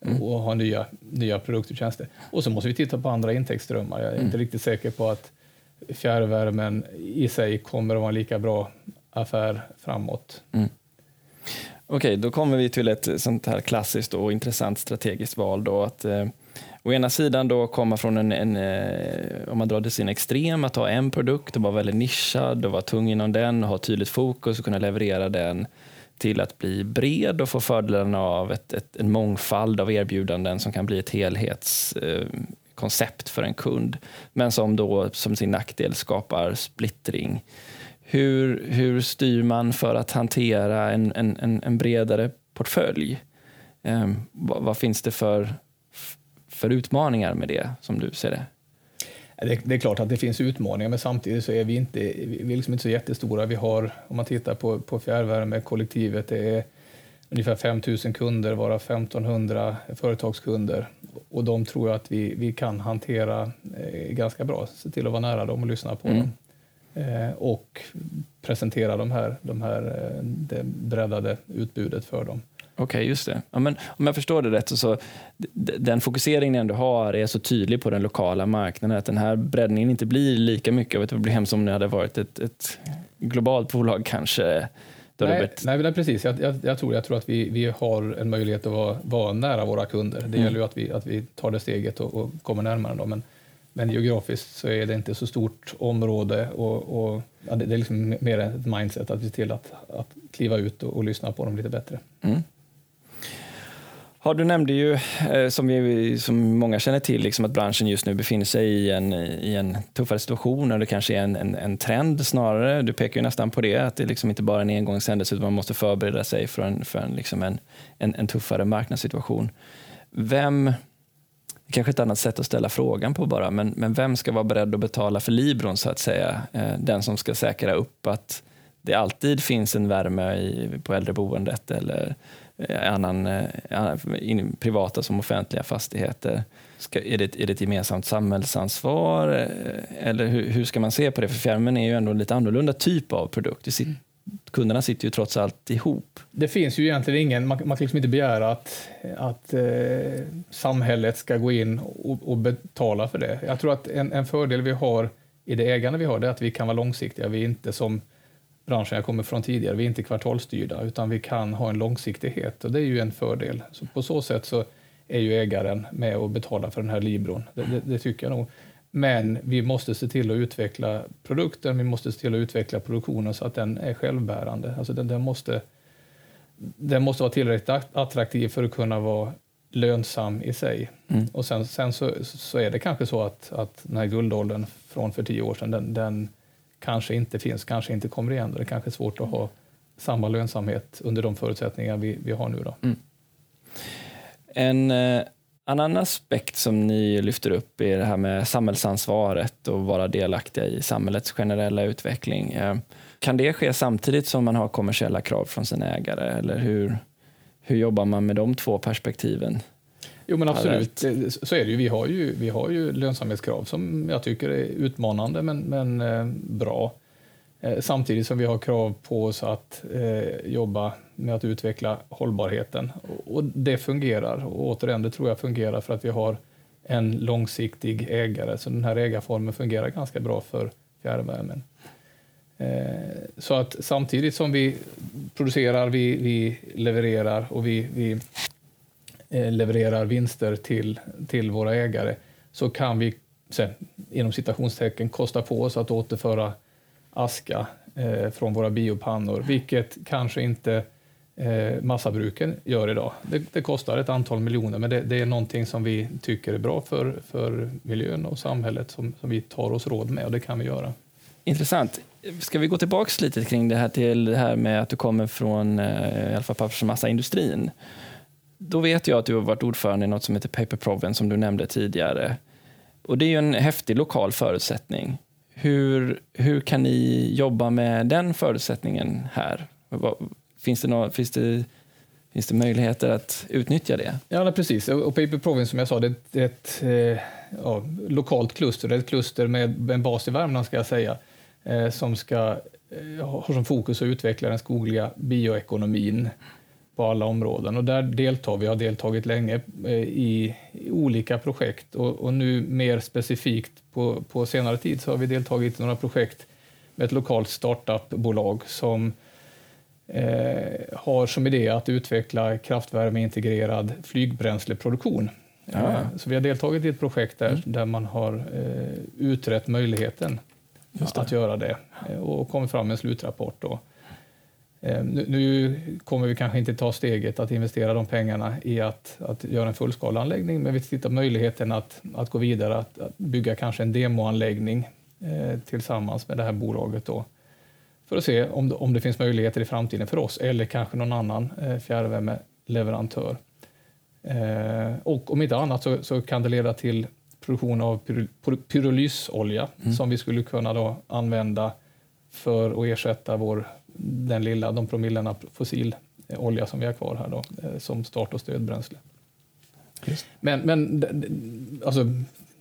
mm. och ha nya, nya produkter och tjänster. Och så måste vi titta på andra intäktsströmmar. Jag är mm. inte riktigt säker på att fjärrvärmen i sig kommer att vara en lika bra affär framåt. Mm. Okej, okay, då kommer vi till ett sånt här klassiskt och intressant strategiskt val. Då, att eh, å ena sidan då komma från en, en eh, om man drar det sin extrem, att ha en produkt och vara väldigt nischad och vara tung inom den och ha tydligt fokus och kunna leverera den till att bli bred och få fördelarna av ett, ett, en mångfald av erbjudanden som kan bli ett helhetskoncept eh, för en kund, men som då som sin nackdel skapar splittring. Hur, hur styr man för att hantera en, en, en bredare portfölj? Eh, vad, vad, finns det för för utmaningar med det, som du ser det? Det, det, är klart att det finns utmaningar, men samtidigt så är vi inte, vi är liksom inte så jättestora. Vi har, om man tittar på, på fjärrvärmekollektivet, det är ungefär 5 000 kunder, varav 1500 företagskunder. Och de tror jag att vi, vi kan hantera eh, ganska bra. Se till att vara nära dem och lyssna på mm. dem. Eh, och presentera de här, de här, eh, det breddade utbudet för dem. Okej, okay, just det. Ja, men om jag förstår det rätt, så, så den fokuseringen ändå har är så tydlig på den lokala marknaden att den här breddningen inte blir lika mycket av ett problem som om det hade varit ett, ett globalt bolag kanske. Nej, blivit... nej, precis. Jag, jag, jag, tror, jag tror att vi, vi har en möjlighet att vara, vara nära våra kunder. Det mm. gäller ju att vi, att vi tar det steget och, och kommer närmare dem. Men, men geografiskt så är det inte så stort område och, och ja, det, det, är liksom mer ett mindset att ser till att, att kliva ut och, och lyssna på dem lite bättre. Mm. Ja, du nämnde ju, eh, som, vi, som många känner till, liksom att branschen just nu befinner sig i en, i en tuffare situation, och det kanske är en, en, en trend snarare. Du pekar ju nästan på det, att det liksom inte bara är en engångshändelse, utan man måste förbereda sig för en, för en, liksom en, en, en tuffare marknadssituation. Vem, kanske ett annat sätt att ställa frågan på bara, men, men vem ska vara beredd att betala för Libron, så att säga? Eh, den som ska säkra upp att det alltid finns en värme i, på äldreboendet eller Eh, annan, eh, in, privata som offentliga fastigheter. Ska, är, det, är det ett gemensamt samhällsansvar eh, eller hur, hur, ska man se på det? För fjärrvärmen är ju ändå en lite annorlunda typ av produkt. Sitter, kunderna sitter ju trots allt ihop. Det finns ju egentligen ingen, man, man kan liksom inte begära att, att eh, samhället ska gå in och, och, betala för det. Jag tror att en, en fördel vi har i det ägande vi har, det är att vi kan vara långsiktiga. Vi är inte som branschen jag kommer från tidigare. Vi är inte kvartalsstyrda utan vi kan ha en långsiktighet och det är ju en fördel. Så på så sätt så är ju ägaren med och betalar för den här Libron. Det, det, det, tycker jag nog. Men vi måste se till att utveckla produkten, vi måste se till att utveckla produktionen så att den är självbärande. Alltså den, den måste, den måste vara tillräckligt attraktiv för att kunna vara lönsam i sig. Mm. Och sen, sen så, så, är det kanske så att, att den här guldåldern från för tio år sedan, den, den kanske inte finns, kanske inte kommer igen. Det är kanske är svårt att ha samma lönsamhet under de förutsättningar vi, vi har nu. Då. Mm. En eh, annan aspekt som ni lyfter upp är det här med samhällsansvaret och vara delaktiga i samhällets generella utveckling. Eh, kan det ske samtidigt som man har kommersiella krav från sina ägare eller hur, hur jobbar man med de två perspektiven? Jo, men absolut. Så är det ju. Vi har ju, vi har ju lönsamhetskrav som jag tycker är utmanande, men, men eh, bra. Eh, samtidigt som vi har krav på oss att eh, jobba med att utveckla hållbarheten. Och, och det fungerar. Och återigen, det tror jag fungerar för att vi har en långsiktig ägare. Så den här ägarformen fungerar ganska bra för fjärrvärmen. Eh, så att samtidigt som vi producerar, vi, vi levererar och vi, vi Eh, levererar vinster till, till våra ägare så kan vi sen, inom citationstecken kosta på oss att återföra aska eh, från våra biopannor, vilket kanske inte eh, massabruken gör idag. Det, det, kostar ett antal miljoner, men det, det, är någonting som vi tycker är bra för, för miljön och samhället som, som vi tar oss råd med och det kan vi göra. Intressant. Ska vi gå tillbaks lite kring det här till det här med att du kommer från eh, i alla fall pappers och massaindustrin. Då vet jag att du har varit ordförande i något som heter Paper Province som du nämnde tidigare. Och det är ju en häftig lokal förutsättning. Hur, hur kan ni jobba med den förutsättningen här? Finns det, något, finns det, finns det möjligheter att utnyttja det? Ja, precis. Och Paper Province, som jag sa, det är ett, ett eh, ja, lokalt kluster. Det är ett kluster med en bas i Värmland, ska jag säga, eh, som ska eh, har som fokus att utveckla den skogliga bioekonomin på alla områden. Och där deltar vi, har deltagit länge i, i olika projekt och, och, nu mer specifikt på, på senare tid så har vi deltagit i några projekt med ett lokalt startupbolag som eh, har som idé att utveckla kraftvärmeintegrerad flygbränsleproduktion. Ja. Eh, så vi har deltagit i ett projekt där, mm. där man har eh, utrett möjligheten att göra det eh, och kommit fram med en slutrapport. Då. Eh, nu, kommer vi kanske inte ta steget att investera de pengarna i att, att göra en fullskaleanläggning, men vi tittar på möjligheten att, att gå vidare, att, att bygga kanske en demoanläggning eh, tillsammans med det här bolaget. Då för att se om det, om det finns möjligheter i framtiden för oss eller kanske någon annan eh, fjärrvärmeleverantör. Eh, och om inte annat så, så, kan det leda till produktion av pyro, pyrolysolja mm. som vi skulle kunna då använda för att ersätta vår, den lilla, de promillerna fossilolja som vi har kvar här då, eh, som start och stödbränsle. Just. Men, men alltså,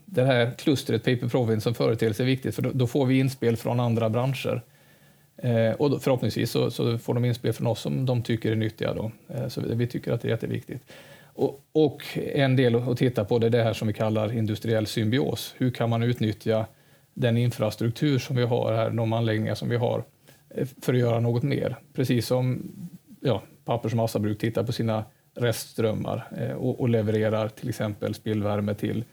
det här klustret Paper Province som företeelse är viktigt för då, då får vi inspel från andra branscher Eh, och då, förhoppningsvis så, så, får de inspel från oss som de tycker är nyttiga. Då. Eh, så vi, vi, tycker att det är jätteviktigt. Och, och, en del att titta på det är det här som vi kallar industriell symbios. Hur kan man utnyttja den infrastruktur som vi har här, de anläggningar som vi har, Eh, för att göra något mer? Precis som ja, pappers och massabruk tittar på sina restströmmar eh, och, och levererar till exempel spillvärme till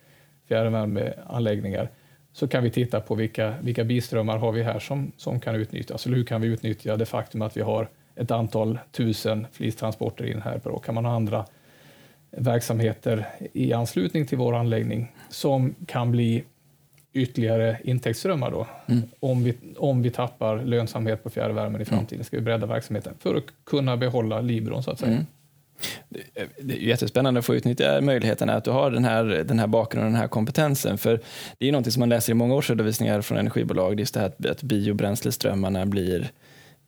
fjärrvärmeanläggningar så kan vi titta på vilka, vilka biströmmar har vi här som, som kan utnyttjas. Eller hur kan vi utnyttja det faktum att vi har ett antal tusen flistransporter in här per år? Kan man ha andra verksamheter i anslutning till vår anläggning som kan bli ytterligare intäktsströmmar då. Mm. Om, vi, om vi tappar lönsamhet på fjärrvärmen i framtiden ska vi bredda verksamheten för att kunna behålla Libron så att säga. Mm. Det är jättespännande att få utnyttja möjligheterna att du har den här, den här bakgrunden, den här kompetensen. För det är något som man läser i många årsredovisningar från energibolag, just det här att biobränsleströmmarna blir,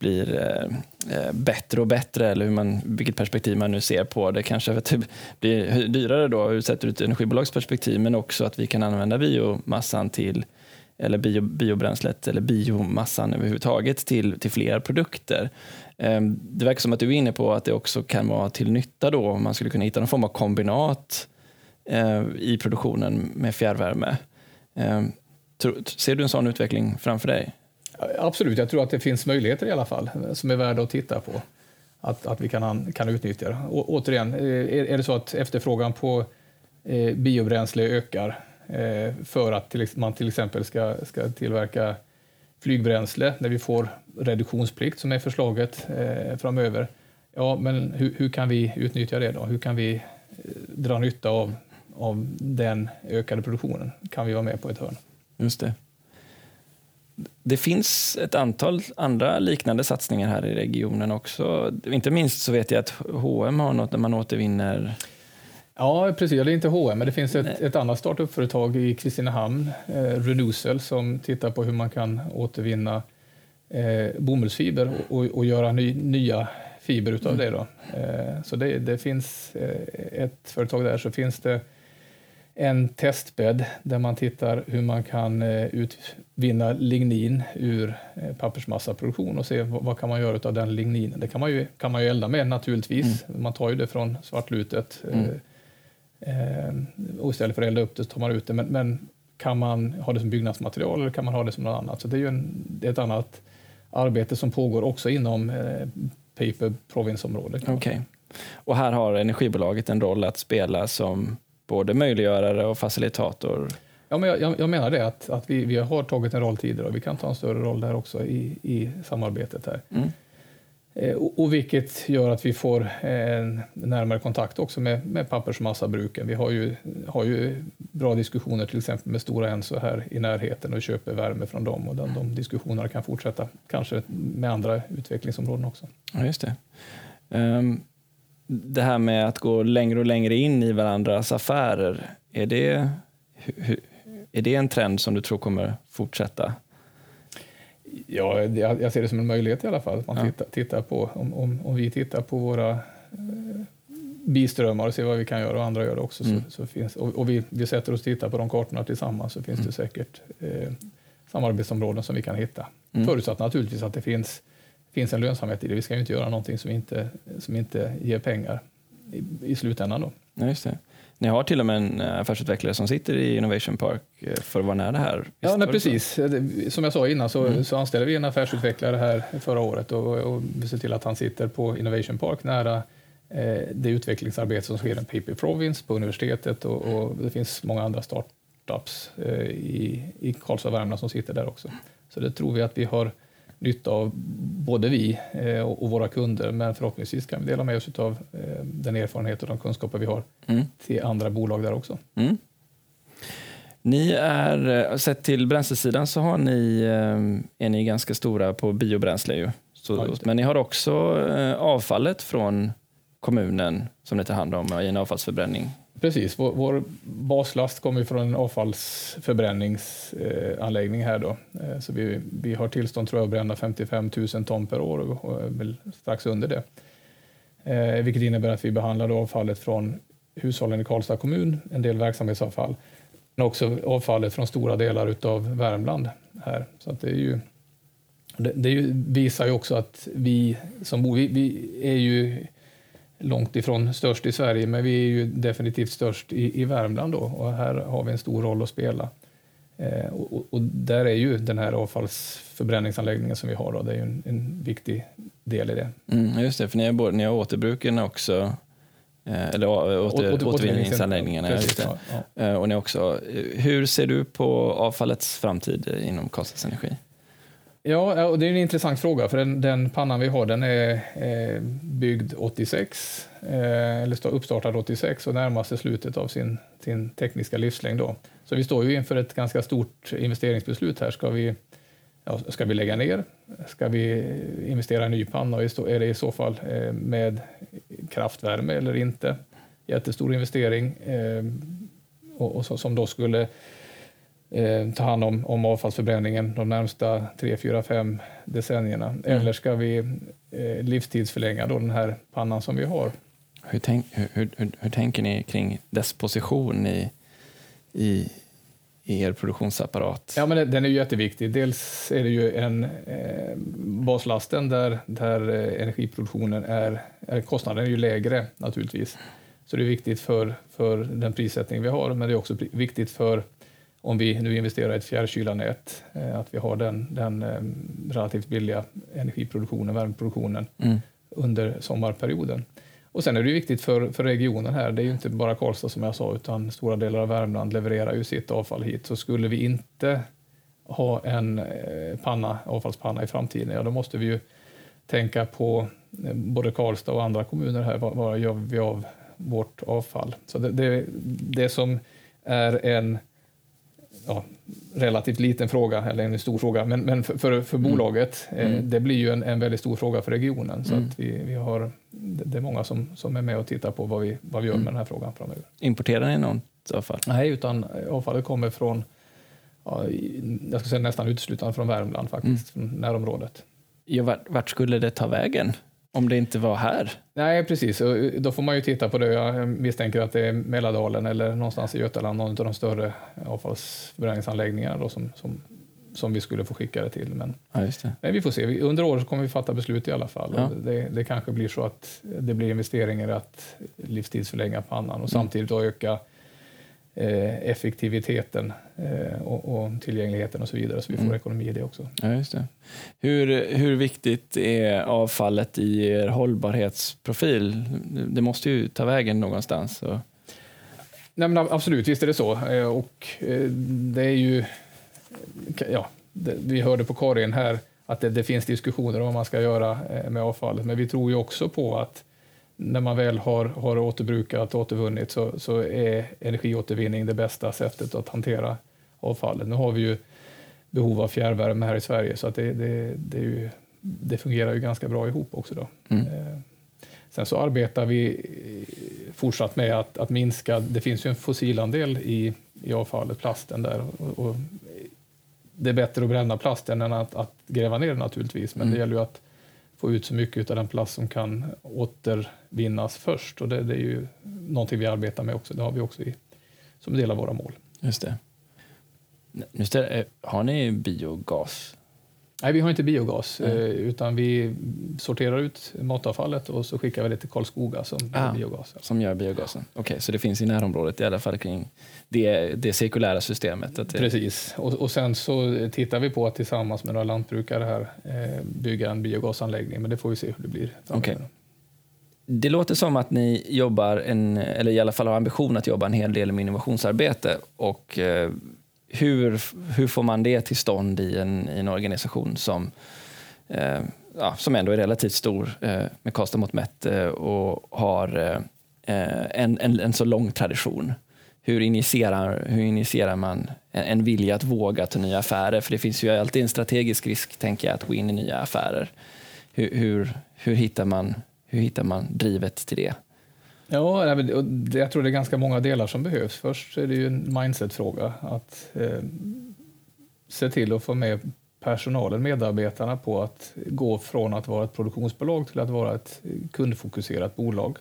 blir eh, eh, bättre och bättre, eller hur man, vilket perspektiv man nu ser på det. Kanske att det blir dyrare då, sett ur ett energibolags perspektiv, men också att vi kan använda biomassan till eller bio, biobränslet eller biomassan överhuvudtaget till, till fler produkter. Ehm, det verkar som att du är inne på att det också kan vara till nytta då om man skulle kunna hitta någon form av kombinat eh, i produktionen med fjärrvärme. Ehm, ser du en sån utveckling framför dig? Absolut, jag tror att det finns möjligheter i alla fall eh, som är värda att titta på. Att, att vi kan, kan utnyttja det. Å, återigen, eh, är, är det så att efterfrågan på eh, biobränsle ökar eh, för att till, man till exempel ska, ska tillverka flygbränsle när vi får reduktionsplikt som är förslaget eh, framöver. Ja, men hur, hur, kan vi utnyttja det då? Hur kan vi eh, dra nytta av, av den ökade produktionen? Kan vi vara med på ett hörn? Just det. Det finns ett antal andra liknande satsningar här i regionen också. Inte minst så vet jag att H&M har något där man återvinner Ja, precis. Det är inte H&M, men det finns ett, ett annat startupföretag i Kristinehamn, eh, Renusel, som tittar på hur man kan återvinna eh, bomullsfiber och, och göra ny, nya fiber utav mm. det. Då. Så det, det finns ett företag där så finns det en testbädd där man tittar hur man kan utvinna lignin ur pappersmassaproduktion och se vad kan man göra av den ligninen. Det kan man ju, kan man ju elda med naturligtvis. Mm. Man tar ju det från svartlutet. Mm. och istället för att elda upp det tar man ut det. Men, men kan man ha det som byggnadsmaterial eller kan man ha det som något annat? Så det är ju en, det är ett annat arbete som pågår också inom eh, paper province-området. Okay. Och här har energibolaget en roll att spela som både möjliggörare och facilitator? Ja, men jag, jag menar det, att, att vi, vi har tagit en roll tidigare och vi kan ta en större roll där också i, i samarbetet. här. Mm. Eh, och, vilket gör att vi får en närmare kontakt också med, med pappersmassabruken. Vi har ju, har ju bra diskussioner till exempel med Stora Enso här i närheten och köper värme från dem. Och den, de diskussionerna kan fortsätta, kanske med andra utvecklingsområden också. Ja, just det. Um, det här med att gå längre och längre in i varandras affärer, är det, är det en trend som du tror kommer fortsätta? Ja, jag ser det som en möjlighet i alla fall. Man ja. tittar, tittar, på, om, om, om, vi tittar på våra eh, biströmmar och ser vad vi kan göra och andra gör det också. Mm. Så, så, finns, och, och vi, vi, sätter oss och tittar på de kartorna tillsammans så finns mm. det säkert eh, samarbetsområden som vi kan hitta. Mm. Förutsatt naturligtvis att det finns, finns en lönsamhet i det. Vi ska ju inte göra någonting som inte, som inte ger pengar i, i slutändan. Då. Ja, just det. Ni har till och med en eh, affärsutvecklare som sitter i Innovation Park eh, för att vara nära här. ja, nej, precis. Som jag sa innan så, mm. så anställde vi en affärsutvecklare här förra året och, och vi ser till att han sitter på Innovation Park nära eh, det utvecklingsarbete som sker i Paper Province på universitetet och, och, det finns många andra startups eh, i, i Karlstad och Värmland som sitter där också. Så det tror vi att vi har nytta av både vi eh, och våra kunder, men förhoppningsvis kan vi dela med oss av eh, den erfarenhet och de kunskaper vi har mm. till andra bolag där också. Mm. Ni är, eh, sett till bränslesidan så har ni, är ni ganska stora på biobränsle. Ju. Så, ja, men ni har också avfallet från kommunen som ni tar hand om i en avfallsförbränning. Precis, vår, vår baslast kommer från en avfallsförbränningsanläggning här. Då. Eh, så vi, vi har tillstånd tror jag, att bränna 55 000 ton per år och är väl strax under det. Eh, vilket innebär att vi behandlar avfallet från hushållen i Karlstad kommun, en del verksamhetsavfall, men också avfallet från stora delar av Värmland. här. Så att det är ju, det, det visar ju också att vi som bor, vi, vi är ju långt ifrån störst i Sverige, men vi är ju definitivt störst i, i Värmland då, och här har vi en stor roll att spela. Eh, och, och, där är ju den här avfallsförbränningsanläggningen som vi har, då, det är ju en, en viktig del i det. Mm, just det, för ni har, både, ni har återbruken också, eh, eller åter, åter, återvinningsanläggningarna. Precis, ja, ja. Eh, och ni också, hur ser du på avfallets framtid inom Karlstads Energi? Ja, och det är en intressant fråga, för den, den pannan vi har den är eh, byggd 86, eh, eller uppstartad 86 och närmar sig slutet av sin, sin tekniska livslängd. Då. Så vi står ju inför ett ganska stort investeringsbeslut här. Ska vi, ja, ska vi lägga ner? Ska vi investera i en ny panna? Är det i så fall eh, med kraftvärme eller inte? Jättestor investering eh, och, och så, som då skulle eh, ta hand om, om avfallsförbränningen de närmsta 3, 4, 5 decennierna? Mm. Eller ska vi eh, livstidsförlänga då den här pannan som vi har? Hur, tänk, hur, hur, hur, tänker ni kring dess position i, i, i er produktionsapparat? Ja, men den är ju jätteviktig. Dels är det ju en eh, baslasten där, där eh, energiproduktionen är, är, kostnaden är ju lägre naturligtvis. Så det är viktigt för, för den prissättning vi har, men det är också viktigt för om vi nu investerar i ett fjärrkylarnät, eh, att vi har den, den eh, relativt billiga energiproduktionen, värmeproduktionen mm. under sommarperioden. Och sen är det viktigt för, för regionen här, det är ju inte bara Karlstad som jag sa, utan stora delar av Värmland levererar ju sitt avfall hit. Så skulle vi inte ha en eh, panna, avfallspanna i framtiden, ja då måste vi ju tänka på både Karlstad och andra kommuner här, vad, vad gör vi av vårt avfall? Så det, det, det som är en ja, relativt liten fråga, eller en stor fråga, men, men för, för, för mm. bolaget, eh, mm. det blir ju en, en väldigt stor fråga för regionen. Så mm. att vi, vi har, det är många som, som är med och tittar på vad vi, vad vi gör mm. med den här frågan framöver. Importerar ni något avfall? Nej, utan avfallet kommer från, ja, jag ska säga nästan uteslutande från Värmland faktiskt, mm. från närområdet. Ja, vart, vart skulle det ta vägen? Om det inte var här? Nej, precis. Och då får man ju titta på det. Jag misstänker att det är Mälardalen eller någonstans i Götaland, någon av de större avfallsförbränningsanläggningarna som, som, som vi skulle få skicka det till. Men, ja, det. men vi får se. Under året kommer vi fatta beslut i alla fall. Ja. Det, det, kanske blir så att det blir investeringar att livstidsförlänga pannan och mm. samtidigt då öka eh, effektiviteten eh, och, tillgängligheten och så vidare, så vi får mm. ekonomi i det också. Ja, det. Hur, hur viktigt är avfallet i er hållbarhetsprofil? Det måste ju ta vägen någonstans. Och... Nej, men absolut, visst är det så. Eh, och eh, det är ju... Ja, det, vi hörde på Karin här att det, det, finns diskussioner om vad man ska göra eh, med avfallet, men vi tror ju också på att när man väl har, har återbrukat återvunnit så, så är energiåtervinning det bästa sättet att hantera avfallet. Nu har vi ju behov av fjärrvärme här i Sverige så att det, det, det, ju, det fungerar ju ganska bra ihop också. Då. Mm. Eh, sen så arbetar vi fortsatt med att, att minska, det finns ju en fossilandel i, i avfallet, plasten där. Och, och det är bättre att bränna plasten än att, att gräva ner den naturligtvis, men mm. det gäller ju att få ut så mycket av den plast som kan återvinnas först. Och det, det, är ju någonting vi arbetar med också. Det har vi också i, som en del av våra mål. Just det. Just det. Eh, har ni biogas? Nej, vi har inte biogas, mm. utan vi sorterar ut matavfallet och så skickar vi det till Karlskoga som ah, biogas. Som gör biogasen. Okej, okay, så det finns i närområdet i alla fall kring det, det cirkulära systemet? Det... Precis, och, och, sen så tittar vi på att tillsammans med några lantbrukare här eh, bygga en biogasanläggning, men det får vi se hur det blir. Okay. Det låter som att ni jobbar, en, eller i alla fall har ambition att jobba en hel del med innovationsarbete. Och, eh, hur, hur får man det till stånd i en, i en organisation som, eh, ja, som ändå är relativt stor eh, med Karlstad mot mätt eh, och har eh, en, en, en, så lång tradition? Hur initierar, hur initierar man en, en vilja att våga ta nya affärer? För det finns ju alltid en strategisk risk, tänker jag, att gå in i nya affärer. Hur, hur, hur, hittar, man, hur hittar man drivet till det? Ja, jag tror det är ganska många delar som behövs. Först är det ju en mindset-fråga. Att eh, se till att få med personalen, medarbetarna, på att gå från att vara ett produktionsbolag till att vara ett kundfokuserat bolag.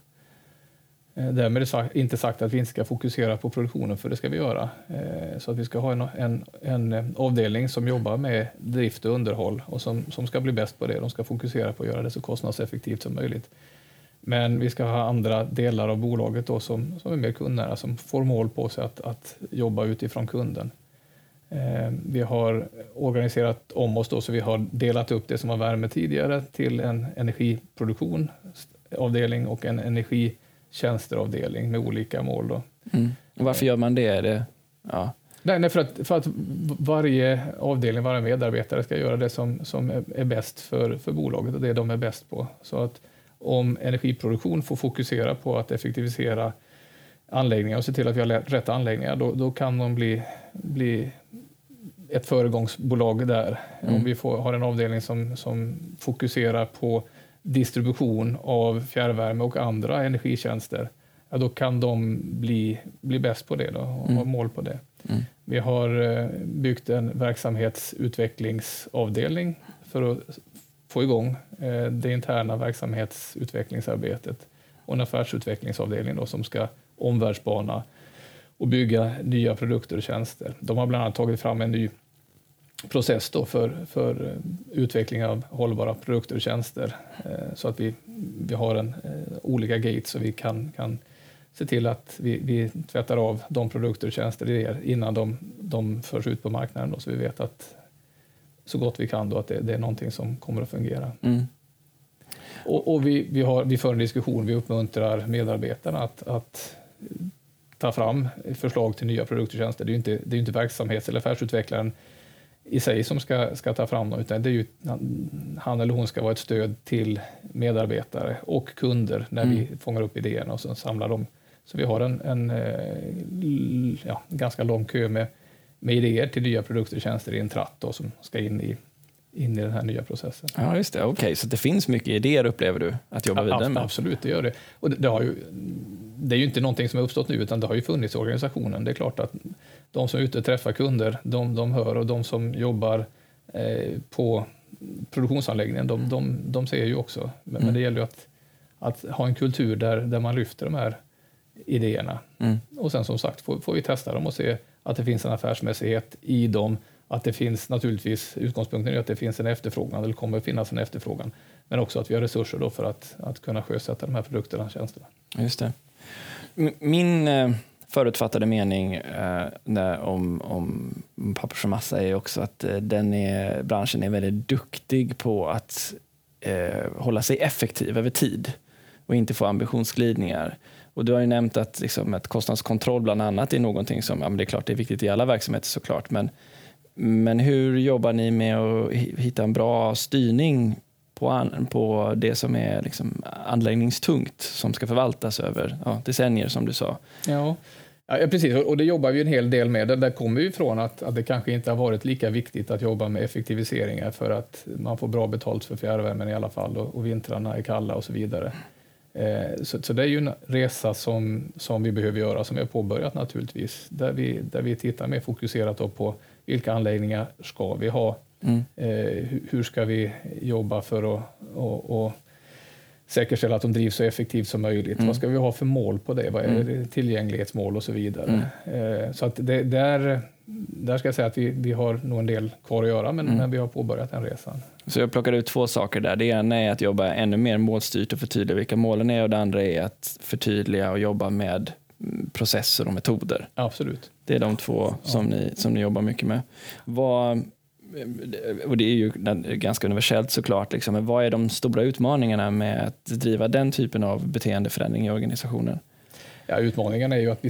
Eh, därmed är det inte sagt att vi inte ska fokusera på produktionen, för det ska vi göra. Eh, så att vi ska ha en, en, en avdelning som jobbar med drift och underhåll och som, som ska bli bäst på det. De ska fokusera på att göra det så kostnadseffektivt som möjligt. Men vi ska ha andra delar av bolaget då som, som är mer kundnära, som får mål på sig att, att jobba utifrån kunden. Eh, vi har organiserat om oss då, så vi har delat upp det som var värme tidigare till en energiproduktionavdelning och en energitjänsteravdelning med olika mål. Då. Mm. varför gör man det? Är det ja. Nej, för, att, för att varje avdelning, varje medarbetare ska göra det som, som är, är bäst för, för bolaget och det de är bäst på. Så att om energiproduktion får fokusera på att effektivisera anläggningar och se till att vi har rätt anläggningar, då, då kan de bli, bli ett föregångsbolag där. Mm. Om vi får, har en avdelning som, som fokuserar på distribution av fjärrvärme och andra energitjänster, ja, då kan de bli, bli bäst på det då, och mm. ha mål på det. Mm. Vi har eh, byggt en verksamhetsutvecklingsavdelning för att få igång eh, det interna verksamhetsutvecklingsarbetet och en affärsutvecklingsavdelning då, som ska omvärldsbana och bygga nya produkter och tjänster. De har bland annat tagit fram en ny process då för, för eh, utveckling av hållbara produkter och tjänster eh, så att vi, vi har en, olika gates så vi kan, kan se till att vi, vi tvättar av de produkter och tjänster det är innan de, de förs ut på marknaden då, så vi vet att så gott vi kan då att det, det är någonting som kommer att fungera. Mm. Och, och, vi, vi, har, vi för en diskussion, vi uppmuntrar medarbetarna att, att ta fram förslag till nya produkter och tjänster. Det är ju inte, det är inte verksamhets eller affärsutvecklaren i sig som ska, ska ta fram dem, utan det är ju, han eller hon ska vara ett stöd till medarbetare och kunder när mm. vi fångar upp idéerna och sen samlar dem. Så vi har en, en eh, ja, ganska lång kö med med idéer till nya produkter och tjänster i en tratt då, som ska in i, in i den här nya processen. Ja, just det. Okej, okay. så det finns mycket idéer upplever du att jobba vidare med? Absolut, det gör det. Och det, det, har ju, det är ju inte någonting som har uppstått nu, utan det har ju funnits i organisationen. Det är klart att de som är ute och träffar kunder, de, de hör och de som jobbar eh, på produktionsanläggningen, de, de, de ser ju också. Men, mm. men det gäller ju att, att ha en kultur där, där man lyfter de här idéerna. Mm. Och sen som sagt får, får vi testa dem och se att det finns en affärsmässighet i dem. Att det finns naturligtvis, utgångspunkten är att det finns en efterfrågan, eller kommer att finnas en efterfrågan. Men också att vi har resurser då för att, att kunna sjösätta de här produkterna och tjänsterna. Just det. Min eh, förutfattade mening eh, om, om pappers och massa är också att eh, den är, branschen är väldigt duktig på att eh, hålla sig effektiv över tid och inte få ambitionsglidningar. Och du har ju nämnt att liksom, att kostnadskontroll bland annat är någonting som, ja, men det är klart det är viktigt i alla verksamheter såklart, men, men hur jobbar ni med att hitta en bra styrning på, an, på det som är liksom anläggningstungt som ska förvaltas över ja, decennier som du sa? Ja. Ja, precis, och det jobbar vi en hel del med. Där kommer vi ifrån att, att det kanske inte har varit lika viktigt att jobba med effektiviseringar för att man får bra betalt för fjärrvärmen i alla fall och, och vintrarna är kalla och så vidare. Eh, så, så, det är ju en resa som, som vi behöver göra, som vi har påbörjat naturligtvis, där vi, där vi tittar mer fokuserat på vilka anläggningar ska vi ha? Mm. Eh, hur ska vi jobba för att och, och säkerställa att de drivs så effektivt som möjligt? Mm. Vad ska vi ha för mål på det? Vad är mm. det? Tillgänglighetsmål och så vidare. Mm. Eh, så att det, där, där ska jag säga att vi, vi har nog en del kvar att göra, men, mm. men vi har påbörjat den resan. Så jag plockar ut två saker där. Det ena är att jobba ännu mer målstyrt och förtydliga vilka målen är och det andra är att förtydliga och jobba med processer och metoder. Absolut. Det är de två som, ja. ni, som ni jobbar mycket med. Vad, och det är ju ganska universellt såklart, liksom, men vad är de stora utmaningarna med att driva den typen av beteendeförändring i organisationen? Ja, utmaningen är ju att vi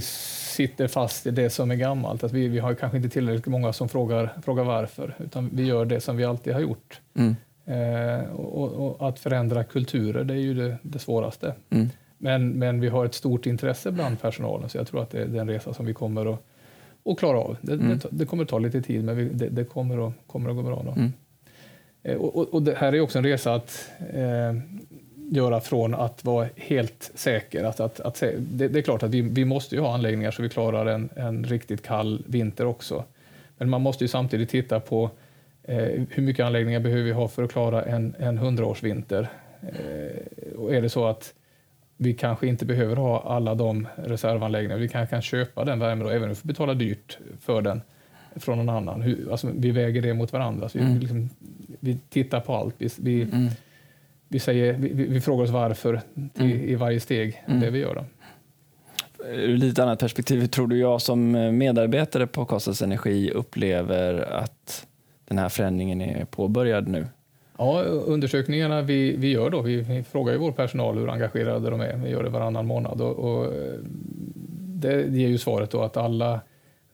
sitter fast i det som är gammalt. Att vi, vi har kanske inte tillräckligt många som frågar, frågar varför, utan vi gör det som vi alltid har gjort. Mm. Eh, och, och, att förändra kulturer, det är ju det, det svåraste. Mm. Men, men vi har ett stort intresse bland personalen, så jag tror att det, det är en resa som vi kommer att, att klara av. Det, mm. det, det kommer ta lite tid, men vi, det, kommer, att, kommer att gå bra. Då. Mm. Eh, och, och, det här är också en resa att eh, göra från att vara helt säker. Att, att, att, det, det är klart att vi, vi måste ha anläggningar så vi klarar en, en riktigt kall vinter också. Men man måste ju samtidigt titta på eh, hur mycket anläggningar behöver vi ha för att klara en, en 100-årsvinter. Eh, och är det så att vi kanske inte behöver ha alla de reservanläggningarna, vi kanske kan köpa den värmen, även om vi får betala dyrt för den från någon annan. Hur, alltså, vi väger det mot varandra. Så vi, mm. liksom, vi tittar på allt. Vi, vi, mm vi, säger, vi, vi frågar oss varför till, mm. i varje steg, mm. det vi gör. Då. Ur lite annat perspektiv, hur tror du jag som medarbetare på Kostas Energi upplever att den här förändringen är påbörjad nu? Ja, undersökningarna vi, vi gör då, vi, vi frågar ju vår personal hur engagerade de är. Vi gör det varannan månad och, och det ger ju svaret då att alla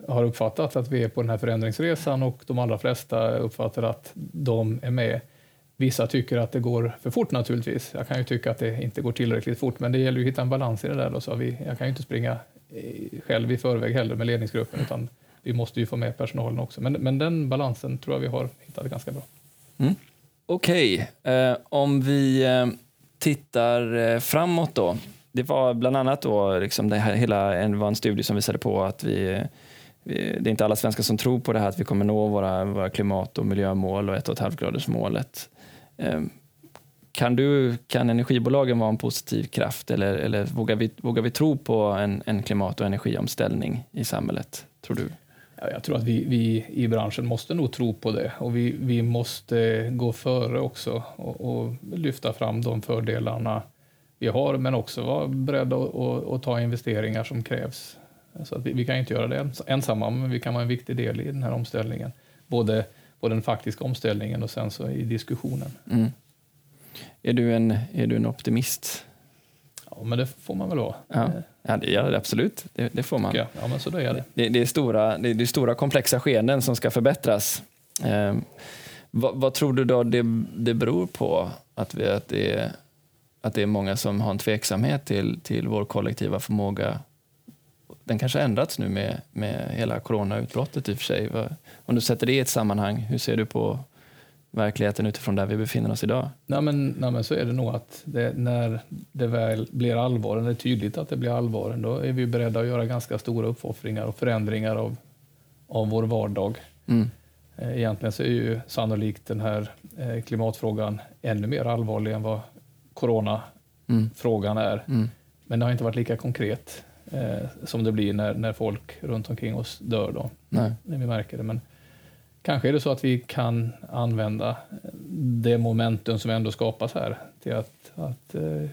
har uppfattat att vi är på den här förändringsresan och de allra flesta uppfattar att de är med Vissa tycker att det går för fort naturligtvis. Jag kan ju tycka att det inte går tillräckligt fort, men det gäller ju att hitta en balans i det där. Då, så vi, jag kan ju inte springa eh, själv i förväg heller med ledningsgruppen, utan vi måste ju få med personalen också. Men, men den balansen tror jag vi har hittat ganska bra. Mm. Okej, okay. eh, om vi eh, tittar eh, framåt då. Det var bland annat då, liksom det här, hela, en, var en studie som visade på att eh, vi det är inte alla svenskar som tror på det här att vi kommer nå våra, våra klimat och miljömål och 1,5-gradersmålet. Ehm, kan, du, kan energibolagen vara en positiv kraft eller, eller vågar, vi, vågar vi tro på en, en klimat och energiomställning i samhället, tror du? Jag tror att vi, vi, i branschen måste nog tro på det och vi, vi måste gå före också och, och lyfta fram de fördelarna vi har men också vara beredda att ta investeringar som krävs. Så att vi, vi, kan inte göra det ensamma men vi kan vara en viktig del i den här omställningen. Både på den faktiska omställningen och sen så i diskussionen. Mm. Är, du en, är du en optimist? Ja, men det får man väl vara. Ja, ja det, ja absolut. Det, det, får man. Ja, men så är det. Det, det, är stora, det, det är stora komplexa skeenden som ska förbättras. Eh, vad, vad, tror du då det, det beror på att, vi, att, det är, att det är många som har en tveksamhet till, till vår kollektiva förmåga den kanske har ändrats nu med, med hela coronautbrottet i och för sig. Om du sätter det i ett sammanhang, hur ser du på verkligheten utifrån där vi befinner oss idag? Nej, men, nej, men så är det nog att det, när det väl blir allvar, när det är tydligt att det blir allvar, då är vi beredda att göra ganska stora uppoffringar och förändringar av, av vår vardag. Mm. Eh, egentligen så är ju sannolikt den här eh, klimatfrågan ännu mer allvarlig än vad coronafrågan mm. är. Mm. Men det har inte varit lika konkret eh, som det blir när, när folk runt omkring oss dör. Då, Nej. När vi märker det. Men kanske är det så att vi kan använda det momentum som ändå skapas här till att, att eh,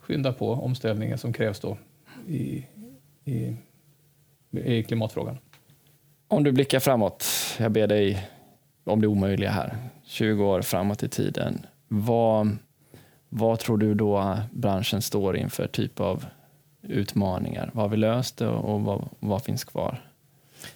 skynda på omställningen som krävs då i, i, i klimatfrågan. Om du blickar framåt, jag ber dig om det omöjliga här, 20 år framåt i tiden. Vad, vad tror du då branschen står inför typ av utmaningar? Vad har vi löst och vad, vad finns kvar?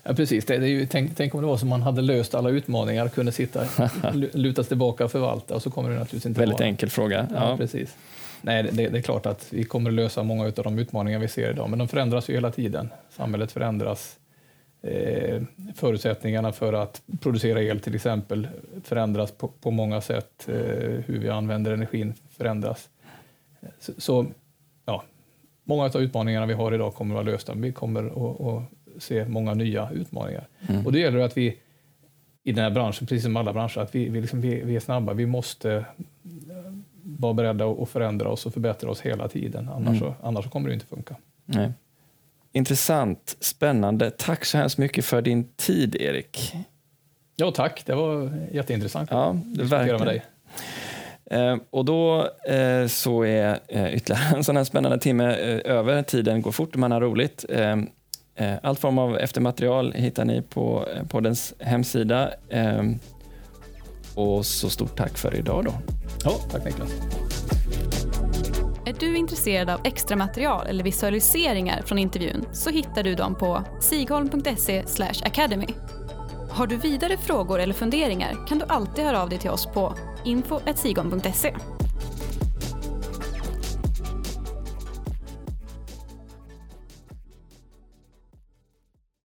Ja, precis. Det, det är ju, tänk, tänk, om det var som man hade löst alla utmaningar, kunde sitta, luta sig tillbaka och förvalta och så kommer det naturligtvis inte Väldigt vara. enkel fråga. Ja, ja. precis. Nej, det, det, är klart att vi kommer att lösa många av de utmaningar vi ser idag, men de förändras ju hela tiden. Samhället förändras. Eh, förutsättningarna för att producera el till exempel förändras på, på många sätt. Eh, hur vi använder energin förändras. Så, så, ja, många av utmaningarna vi har idag kommer att vara lösta, men vi kommer att, att se många nya utmaningar. Mm. Och då gäller det att vi i den här branschen, precis som alla branscher, att vi, vi, liksom, vi, vi är snabba. Vi måste vara beredda att förändra oss och förbättra oss hela tiden. Annars, mm. så, annars kommer det inte funka. Nej. Intressant, spännande. Tack så hemskt mycket för din tid, Erik. Ja, tack. Det var jätteintressant ja, att diskutera med dig. Eh, och då eh, så är eh, ytterligare en sån här spännande timme eh, över. Tiden går fort, man har roligt. Eh, eh, allt form av eftermaterial hittar ni på poddens hemsida. och så stort tack för idag då. Ja, tack Niklas. Är du intresserad av extra material eller visualiseringar från intervjun så hittar du dem på sigholm.se academy. Har du vidare frågor eller funderingar kan du alltid höra av dig till oss på info.sigon.se